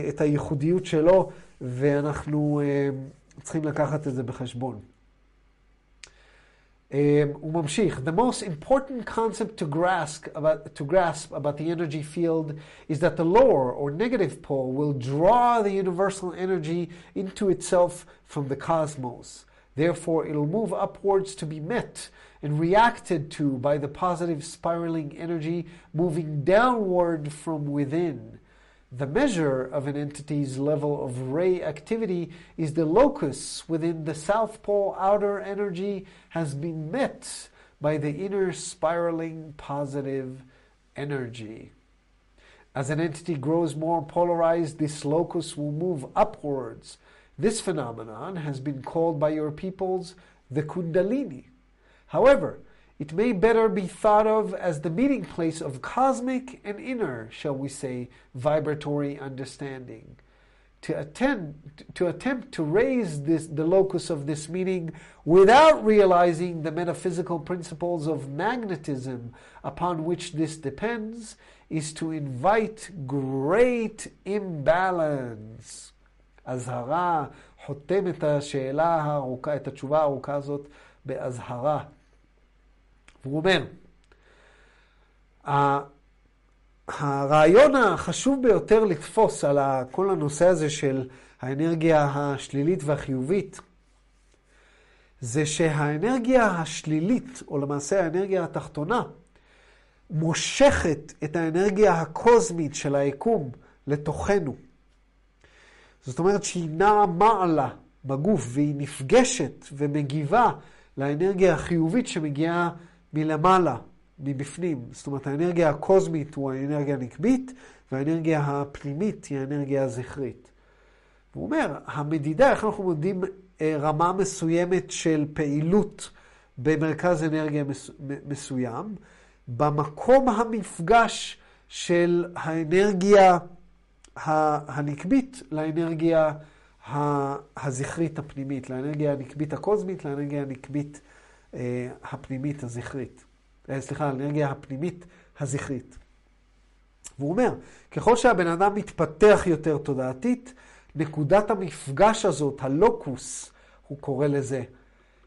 את הייחודיות שלו, ואנחנו אה, צריכים לקחת את זה בחשבון. הוא ממשיך, the most important concept to grasp, about, to grasp about the energy field is that the lower or negative pole will draw the universal energy into itself from the cosmos. Therefore, it'll move upwards to be met and reacted to by the positive spiraling energy moving downward from within. The measure of an entity's level of ray activity is the locus within the South Pole outer energy has been met by the inner spiraling positive energy. As an entity grows more polarized, this locus will move upwards. This phenomenon has been called by your peoples the Kundalini. However, it may better be thought of as the meeting place of cosmic and inner, shall we say, vibratory understanding. To, attend, to attempt to raise this, the locus of this meaning without realizing the metaphysical principles of magnetism upon which this depends is to invite great imbalance. אזהרה, חותם את השאלה הארוכה, את התשובה הארוכה הזאת באזהרה. והוא אומר, הרעיון החשוב ביותר לתפוס על כל הנושא הזה של האנרגיה השלילית והחיובית, זה שהאנרגיה השלילית, או למעשה האנרגיה התחתונה, מושכת את האנרגיה הקוסמית של היקום לתוכנו. זאת אומרת שהיא נעה מעלה בגוף והיא נפגשת ומגיבה לאנרגיה החיובית שמגיעה מלמעלה, מבפנים. זאת אומרת, האנרגיה הקוסמית הוא האנרגיה הנקבית, והאנרגיה הפנימית היא האנרגיה הזכרית. הוא אומר, המדידה, איך אנחנו מודדים אה, רמה מסוימת של פעילות במרכז אנרגיה מסוים, במקום המפגש של האנרגיה הנקבית לאנרגיה הזכרית הפנימית, לאנרגיה הנקבית הקוסמית, לאנרגיה הנקבית אה, הפנימית הזכרית. אה, סליחה, לאנרגיה הפנימית הזכרית. והוא אומר, ככל שהבן אדם מתפתח יותר תודעתית, נקודת המפגש הזאת, הלוקוס, הוא קורא לזה,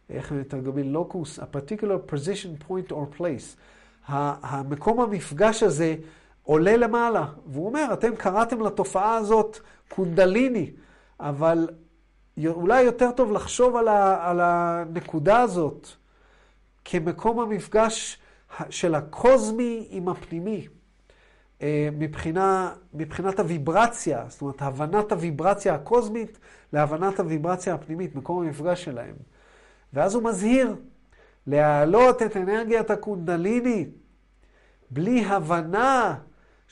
איך הם מתרגמים לוקוס? A particular position, point or place. המקום המפגש הזה עולה למעלה. והוא אומר, אתם קראתם לתופעה הזאת קונדליני, אבל אולי יותר טוב לחשוב על, ה, על הנקודה הזאת כמקום המפגש של הקוזמי עם הפנימי. אה, מבחינה, מבחינת הוויברציה, זאת אומרת, הבנת הוויברציה הקוזמית להבנת הוויברציה הפנימית, מקום המפגש שלהם. ואז הוא מזהיר, להעלות את אנרגיית הקונדליני בלי הבנה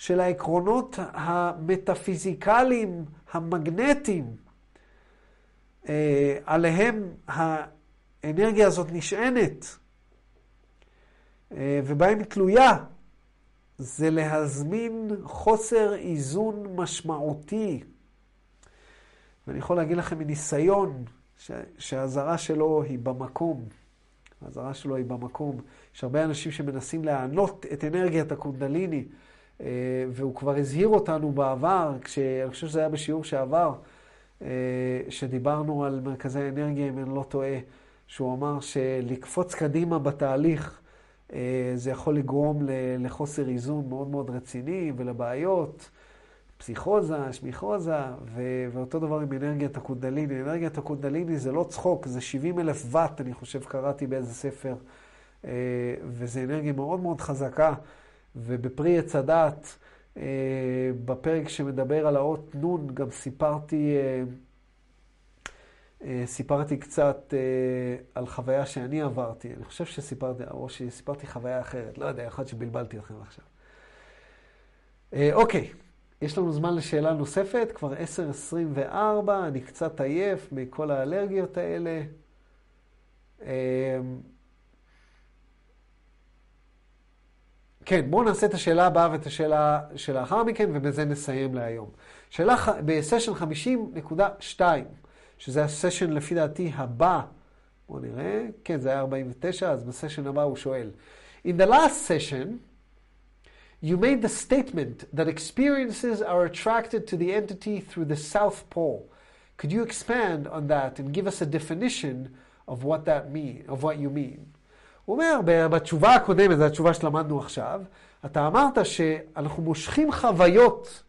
של העקרונות המטאפיזיקליים, המגנטיים, אה, עליהם האנרגיה הזאת נשענת, אה, ובהם תלויה, זה להזמין חוסר איזון משמעותי. ואני יכול להגיד לכם מניסיון שהאזהרה שלו היא במקום. האזהרה שלו היא במקום. יש הרבה אנשים שמנסים להענות את אנרגיית הקונדליני, והוא כבר הזהיר אותנו בעבר, כשאני חושב שזה היה בשיעור שעבר, אה, שדיברנו על מרכזי האנרגיה, אם אני לא טועה, שהוא אמר שלקפוץ קדימה בתהליך, אה, זה יכול לגרום לחוסר איזון מאוד מאוד רציני ולבעיות, פסיכוזה, שמיכוזה, ואותו דבר עם אנרגיית הקונדליני. אנרגיית הקונדליני זה לא צחוק, זה 70 אלף ואט, אני חושב, קראתי באיזה ספר, אה, וזו אנרגיה מאוד מאוד חזקה, ובפרי עץ הדעת, אה, בפרק שמדבר על האות נ', גם סיפרתי... אה, סיפרתי קצת אה, על חוויה שאני עברתי. אני חושב שסיפרתי, או שסיפרתי חוויה אחרת. לא יודע, יכול להיות שבלבלתי אתכם עכשיו. אה, אוקיי, יש לנו זמן לשאלה נוספת, כבר 10.24, אני קצת עייף מכל האלרגיות האלה. כן, בואו נעשה את השאלה הבאה ואת השאלה שלאחר מכן, ובזה נסיים להיום. שאלה בסשן 50.2. שזה הסשן לפי דעתי הבא. בואו נראה, כן, זה היה 49, אז בסשן הבא הוא שואל. In the last session, you made the statement that experiences are attracted to the entity through the South Pole. Could you expand on that and give us a definition of what that mean, of what you mean? הוא אומר, בתשובה הקודמת, זו התשובה שלמדנו עכשיו, אתה אמרת שאנחנו מושכים חוויות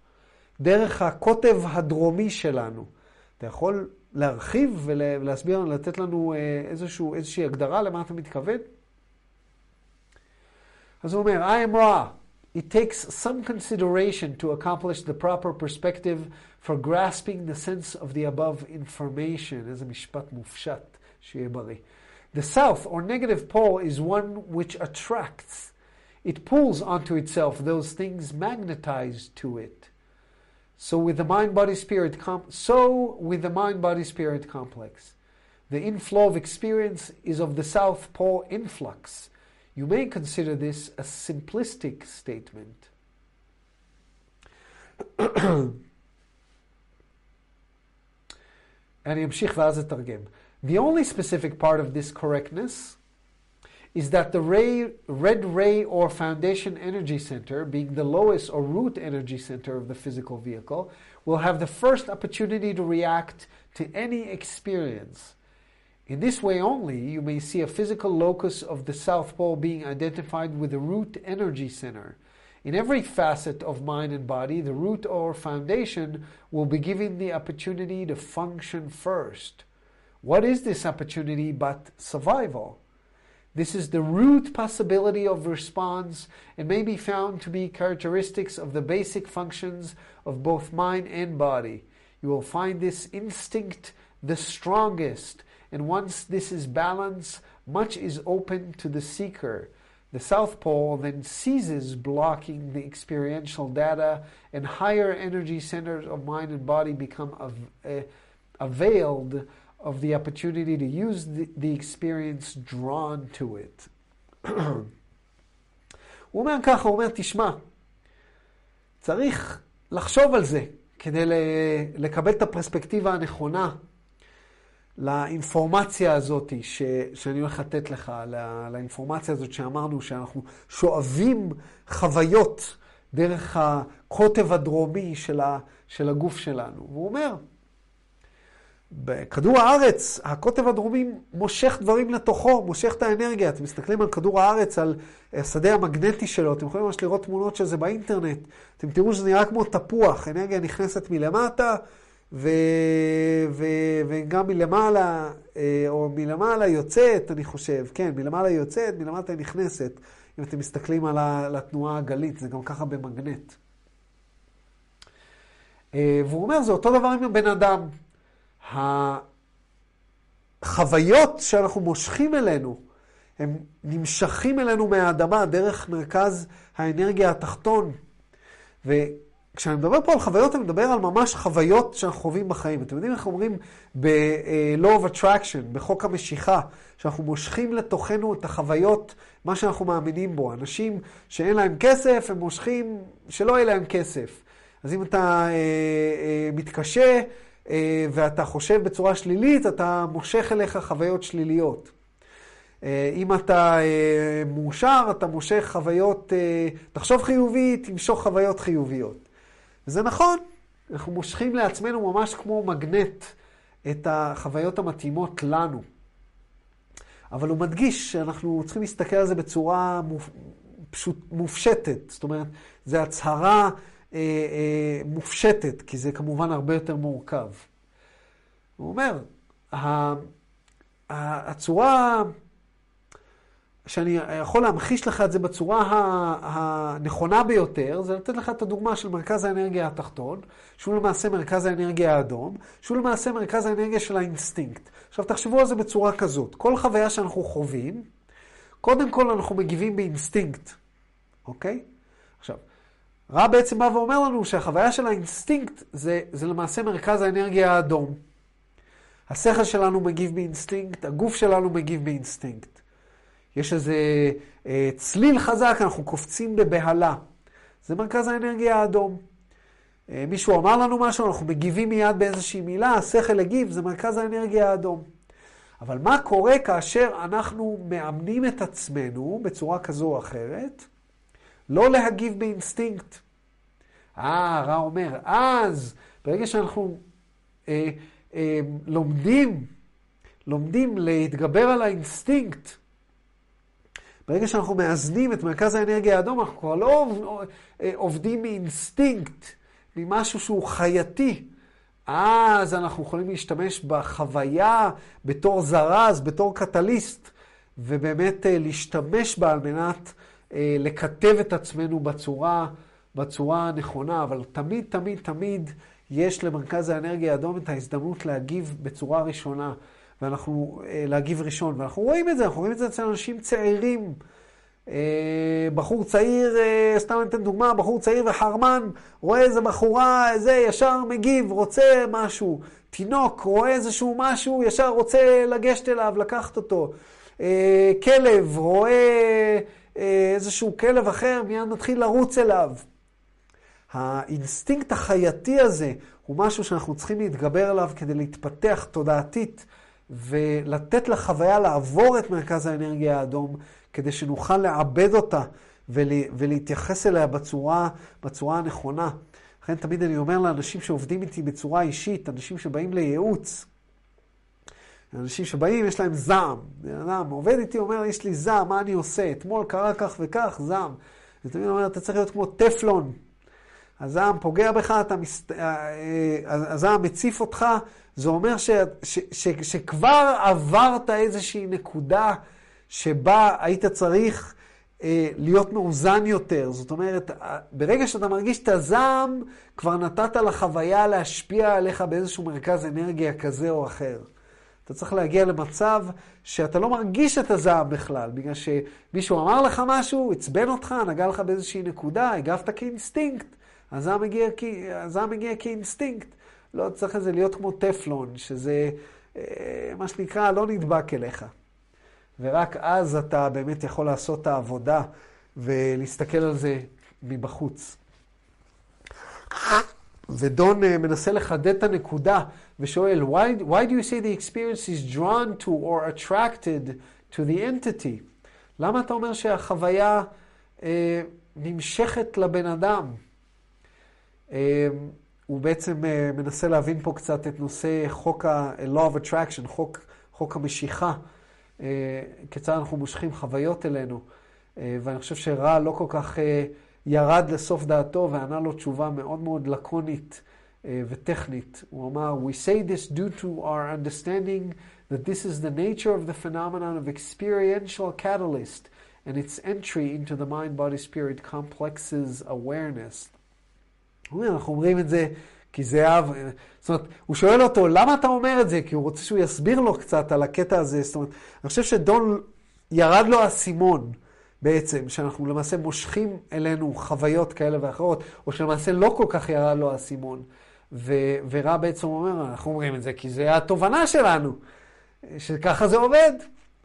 דרך הקוטב הדרומי שלנו. אתה יכול להרחיב ולהסביר לנו, לתת לנו איזשהו, איזושהי הגדרה למה אתה מתכוון? אז הוא אומר, I am raw. It takes some consideration to accomplish the proper perspective for grasping the sense of the above information. איזה משפט מופשט, שיהיה בריא. The south or negative pole is one which attracts. It pulls onto itself those things magnetized to it. So with the mind body spirit com- so with the mind body spirit complex. The inflow of experience is of the south pole influx. You may consider this a simplistic statement. [coughs] The only specific part of this correctness is that the ray, red ray or foundation energy center, being the lowest or root energy center of the physical vehicle, will have the first opportunity to react to any experience. In this way only, you may see a physical locus of the South Pole being identified with the root energy center. In every facet of mind and body, the root or foundation will be given the opportunity to function first. What is this opportunity but survival? This is the root possibility of response and may be found to be characteristics of the basic functions of both mind and body. You will find this instinct the strongest, and once this is balanced, much is open to the seeker. The South Pole then ceases blocking the experiential data, and higher energy centers of mind and body become av- uh, availed of the opportunity to use the, the experience drawn to it. [clears throat] הוא אומר ככה, הוא אומר, תשמע, צריך לחשוב על זה כדי לקבל את הפרספקטיבה הנכונה לאינפורמציה הזאת ש, שאני הולך לתת לך, לא, לאינפורמציה הזאת שאמרנו שאנחנו שואבים חוויות דרך הקוטב הדרומי של, ה, של הגוף שלנו. והוא אומר, בכדור הארץ, הקוטב הדרומי מושך דברים לתוכו, מושך את האנרגיה. אתם מסתכלים על כדור הארץ, על השדה המגנטי שלו, אתם יכולים ממש לראות תמונות של זה באינטרנט. אתם תראו שזה נראה כמו תפוח, אנרגיה נכנסת מלמטה, ו... ו... וגם מלמעלה, אה, או מלמעלה יוצאת, אני חושב, כן, מלמעלה יוצאת, מלמטה נכנסת. אם אתם מסתכלים על התנועה הגלית, זה גם ככה במגנט. אה, והוא אומר, זה אותו דבר עם הבן אדם. החוויות שאנחנו מושכים אלינו, הם נמשכים אלינו מהאדמה דרך מרכז האנרגיה התחתון. וכשאני מדבר פה על חוויות, אני מדבר על ממש חוויות שאנחנו חווים בחיים. אתם יודעים איך אומרים ב-law of attraction, בחוק המשיכה, שאנחנו מושכים לתוכנו את החוויות, מה שאנחנו מאמינים בו. אנשים שאין להם כסף, הם מושכים שלא יהיה להם כסף. אז אם אתה אה, אה, מתקשה, אה, ואתה חושב בצורה שלילית, אתה מושך אליך חוויות שליליות. אה, אם אתה אה, מאושר, אתה מושך חוויות, תחשוב חיובי, תמשוך חוויות חיוביות. וזה נכון, אנחנו מושכים לעצמנו ממש כמו מגנט את החוויות המתאימות לנו. אבל הוא מדגיש שאנחנו צריכים להסתכל על זה בצורה פשוט, מופשטת. זאת אומרת, זו הצהרה אה, אה, מופשטת, כי זה כמובן הרבה יותר מורכב. הוא אומר, הצורה שאני יכול להמחיש לך את זה בצורה הנכונה ביותר, זה לתת לך את הדוגמה של מרכז האנרגיה התחתון, שהוא למעשה מרכז האנרגיה האדום, שהוא למעשה מרכז האנרגיה של האינסטינקט. עכשיו תחשבו על זה בצורה כזאת, כל חוויה שאנחנו חווים, קודם כל אנחנו מגיבים באינסטינקט, אוקיי? עכשיו, רא בעצם בא ואומר לנו שהחוויה של האינסטינקט זה, זה למעשה מרכז האנרגיה האדום. השכל שלנו מגיב באינסטינקט, הגוף שלנו מגיב באינסטינקט. יש איזה אה, צליל חזק, אנחנו קופצים בבהלה. זה מרכז האנרגיה האדום. אה, מישהו אמר לנו משהו, אנחנו מגיבים מיד באיזושהי מילה, השכל הגיב, זה מרכז האנרגיה האדום. אבל מה קורה כאשר אנחנו מאמנים את עצמנו בצורה כזו או אחרת? לא להגיב באינסטינקט. אה, רא אומר, אז ברגע שאנחנו אה, אה, לומדים, לומדים להתגבר על האינסטינקט, ברגע שאנחנו מאזנים את מרכז האנרגיה האדום, אנחנו כבר לא אה, עובדים מאינסטינקט, ממשהו שהוא חייתי. אז אנחנו יכולים להשתמש בחוויה בתור זרז, בתור קטליסט, ובאמת אה, להשתמש בה על מנת לקטב את עצמנו בצורה, בצורה הנכונה, אבל תמיד, תמיד, תמיד יש למרכז האנרגיה האדום את ההזדמנות להגיב בצורה ראשונה, ואנחנו, אה, להגיב ראשון, ואנחנו רואים את זה, אנחנו רואים את זה אצל אנשים צעירים. אה, בחור צעיר, סתם אני אתן דוגמה, בחור צעיר וחרמן, רואה איזה בחורה, זה, ישר מגיב, רוצה משהו. תינוק רואה איזשהו משהו, ישר רוצה לגשת אליו, לקחת אותו. כלב רואה... אה, איזשהו כלב אחר, מיד מתחיל לרוץ אליו. האינסטינקט החייתי הזה הוא משהו שאנחנו צריכים להתגבר עליו כדי להתפתח תודעתית ולתת לחוויה לעבור את מרכז האנרגיה האדום, כדי שנוכל לעבד אותה ולהתייחס אליה בצורה, בצורה הנכונה. לכן תמיד אני אומר לאנשים שעובדים איתי בצורה אישית, אנשים שבאים לייעוץ, אנשים שבאים, יש להם זעם. בן אדם עובד איתי, אומר, יש לי זעם, מה אני עושה? אתמול קרה כך וכך, זעם. ותמיד אומר, אתה צריך להיות כמו טפלון. הזעם פוגע בך, אתה מס... אה, אה, הזעם מציף אותך, זה אומר ש... ש... ש... שכבר עברת איזושהי נקודה שבה היית צריך אה, להיות מאוזן יותר. זאת אומרת, ברגע שאתה מרגיש את הזעם, כבר נתת לחוויה להשפיע עליך באיזשהו מרכז אנרגיה כזה או אחר. אתה צריך להגיע למצב שאתה לא מרגיש את הזעם בכלל, בגלל שמישהו אמר לך משהו, עצבן אותך, נגע לך באיזושהי נקודה, הגבת כאינסטינקט, הזעם מגיע, הזעם מגיע כאינסטינקט. לא צריך איזה להיות כמו טפלון, שזה אה, מה שנקרא לא נדבק אליך. ורק אז אתה באמת יכול לעשות את העבודה ולהסתכל על זה מבחוץ. ודון uh, מנסה לחדד את הנקודה ושואל, why, why do you say the experience is drawn to or attracted to the entity? למה אתה אומר שהחוויה uh, נמשכת לבן אדם? Uh, הוא בעצם uh, מנסה להבין פה קצת את נושא חוק ה-law of attraction, חוק, חוק המשיכה. אה, כיצד אנחנו מושכים חוויות אלינו. אה, ואני חושב שרע לא כל כך אה, ירד לסוף דעתו וענה לו תשובה מאוד מאוד לקונית וטכנית. הוא אמר, We say this due to our understanding that this is the nature of the phenomenon of experiential catalyst and its entry into the mind-body-spirit complexes awareness. אנחנו אומרים את זה כי זה אב... זאת אומרת, הוא שואל אותו, למה אתה אומר את זה? כי הוא רוצה שהוא יסביר לו קצת על הקטע הזה. זאת אומרת, אני חושב שדון, ירד לו האסימון בעצם, שאנחנו למעשה מושכים אלינו חוויות כאלה ואחרות, או שלמעשה לא כל כך ירד לו האסימון. ו- ורע בעצם אומר, אנחנו אומרים את זה כי זה התובנה שלנו, שככה זה עובד.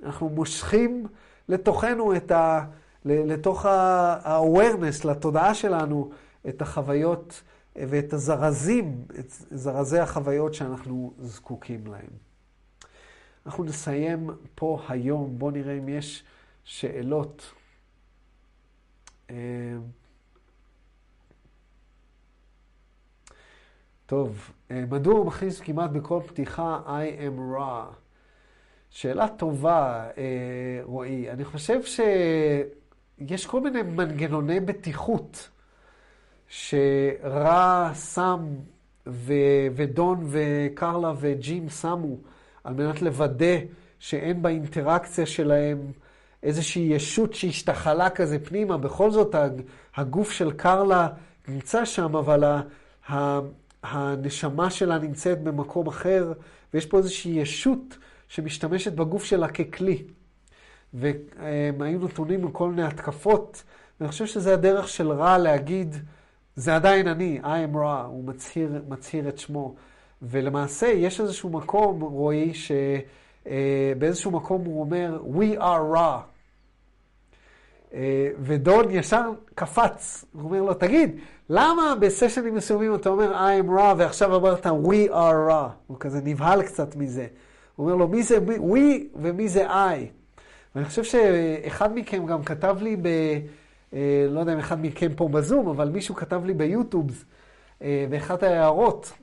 אנחנו מושכים לתוכנו את ה... לתוך ה-awareness, לתודעה שלנו, את החוויות. ואת הזרזים, את זרזי החוויות שאנחנו זקוקים להם. אנחנו נסיים פה היום, בואו נראה אם יש שאלות. אה, טוב, אה, מדוע הוא מכניס כמעט בכל פתיחה I am raw? שאלה טובה, אה, רועי. אני חושב שיש כל מיני מנגנוני בטיחות שרע שם ו- ודון וקרלה וג'ים שמו על מנת לוודא שאין באינטראקציה שלהם איזושהי ישות שהשתחלה כזה פנימה. בכל זאת, הגוף של קרלה נמצא שם, אבל ה- הנשמה שלה נמצאת במקום אחר, ויש פה איזושהי ישות שמשתמשת בגוף שלה ככלי. והם היו נתונים מכל מיני התקפות, ואני חושב שזה הדרך של רע להגיד, זה עדיין אני, I am raw, הוא מצהיר, מצהיר את שמו. ולמעשה יש איזשהו מקום, רועי, שבאיזשהו אה, מקום הוא אומר, We are raw. אה, ודון ישר קפץ, הוא אומר לו, תגיד, למה בסשנים מסוימים אתה אומר I am raw ועכשיו אמרת We are raw? הוא כזה נבהל קצת מזה. הוא אומר לו, מי זה we ומי זה I? ואני חושב שאחד מכם גם כתב לי ב... אה, לא יודע אם אחד מכם פה בזום, אבל מישהו כתב לי ביוטיוב, אה, באחת ההערות,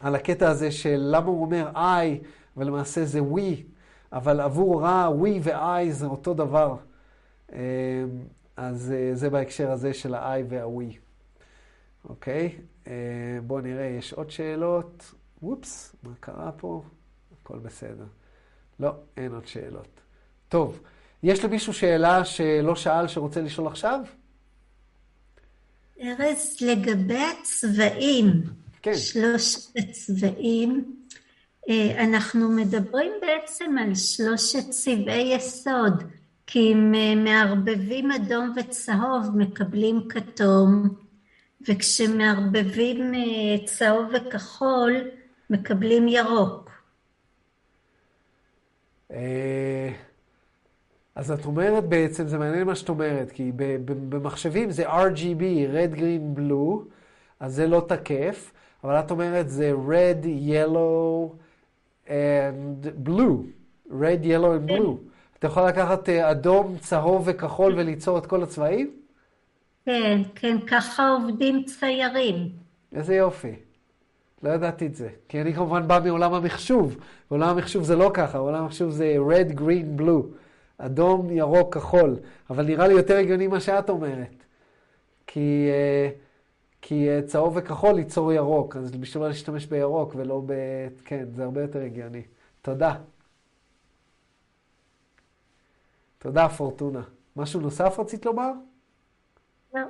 על הקטע הזה של למה הוא אומר I, ולמעשה זה we, אבל עבור רע, we ו-I זה אותו דבר. אה, אז זה בהקשר הזה של ה-I וה-we. אוקיי? בואו נראה, יש עוד שאלות. וופס, מה קרה פה? הכל בסדר. לא, אין עוד שאלות. טוב. יש למישהו שאלה שלא שאל שרוצה לשאול עכשיו? ארז, לגבי הצבעים, כן. שלושת הצבעים, אה, אנחנו מדברים בעצם על שלושת צבעי יסוד, כי אם אה, מערבבים אדום וצהוב מקבלים כתום, וכשמערבבים אה, צהוב וכחול מקבלים ירוק. אז את אומרת בעצם, זה מעניין מה שאת אומרת, כי במחשבים זה RGB, Red, Green, Blue, אז זה לא תקף, אבל את אומרת זה Red, Yellow and Blue, Red, Yellow and Blue. אתה יכול לקחת אה, אדום, צהוב וכחול וליצור את כל הצבעים? כן, כן, ככה עובדים ציירים. איזה יופי. לא ידעתי את זה. כי אני כמובן בא מעולם המחשוב. בעולם המחשוב זה לא ככה, בעולם המחשוב זה red, green, blue. אדום, ירוק, כחול. אבל נראה לי יותר הגיוני מה שאת אומרת. כי, אה, כי אה, צהוב וכחול ייצור ירוק, אז בשביל מה להשתמש בירוק ולא ב... כן, זה הרבה יותר הגיוני. תודה. תודה, פורטונה. משהו נוסף רצית לומר? לא.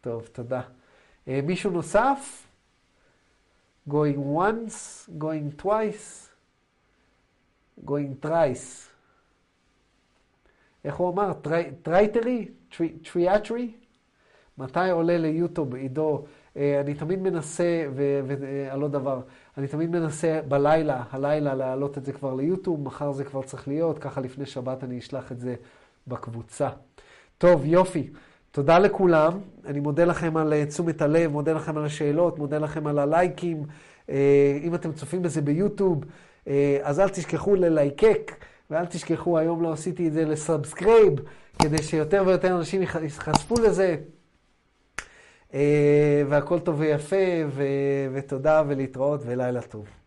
טוב, תודה. Uh, מישהו נוסף? going once, going twice, going thrice. איך הוא אמר? טרייטרי? טריאטרי? מתי עולה ליוטיוב, עידו? אה, אני תמיד מנסה, ועל עוד דבר, אני תמיד מנסה בלילה, הלילה להעלות את זה כבר ליוטיוב, מחר זה כבר צריך להיות, ככה לפני שבת אני אשלח את זה בקבוצה. טוב, יופי. תודה לכולם. אני מודה לכם על אה, תשומת הלב, מודה לכם על השאלות, מודה לכם על הלייקים. אה, אם אתם צופים בזה ביוטיוב, אז אל תשכחו ללייקק, ואל תשכחו, היום לא עשיתי את זה ל subscribe, כדי שיותר ויותר אנשים ייחשפו לזה. והכל טוב ויפה, ותודה ולהתראות ולילה טוב.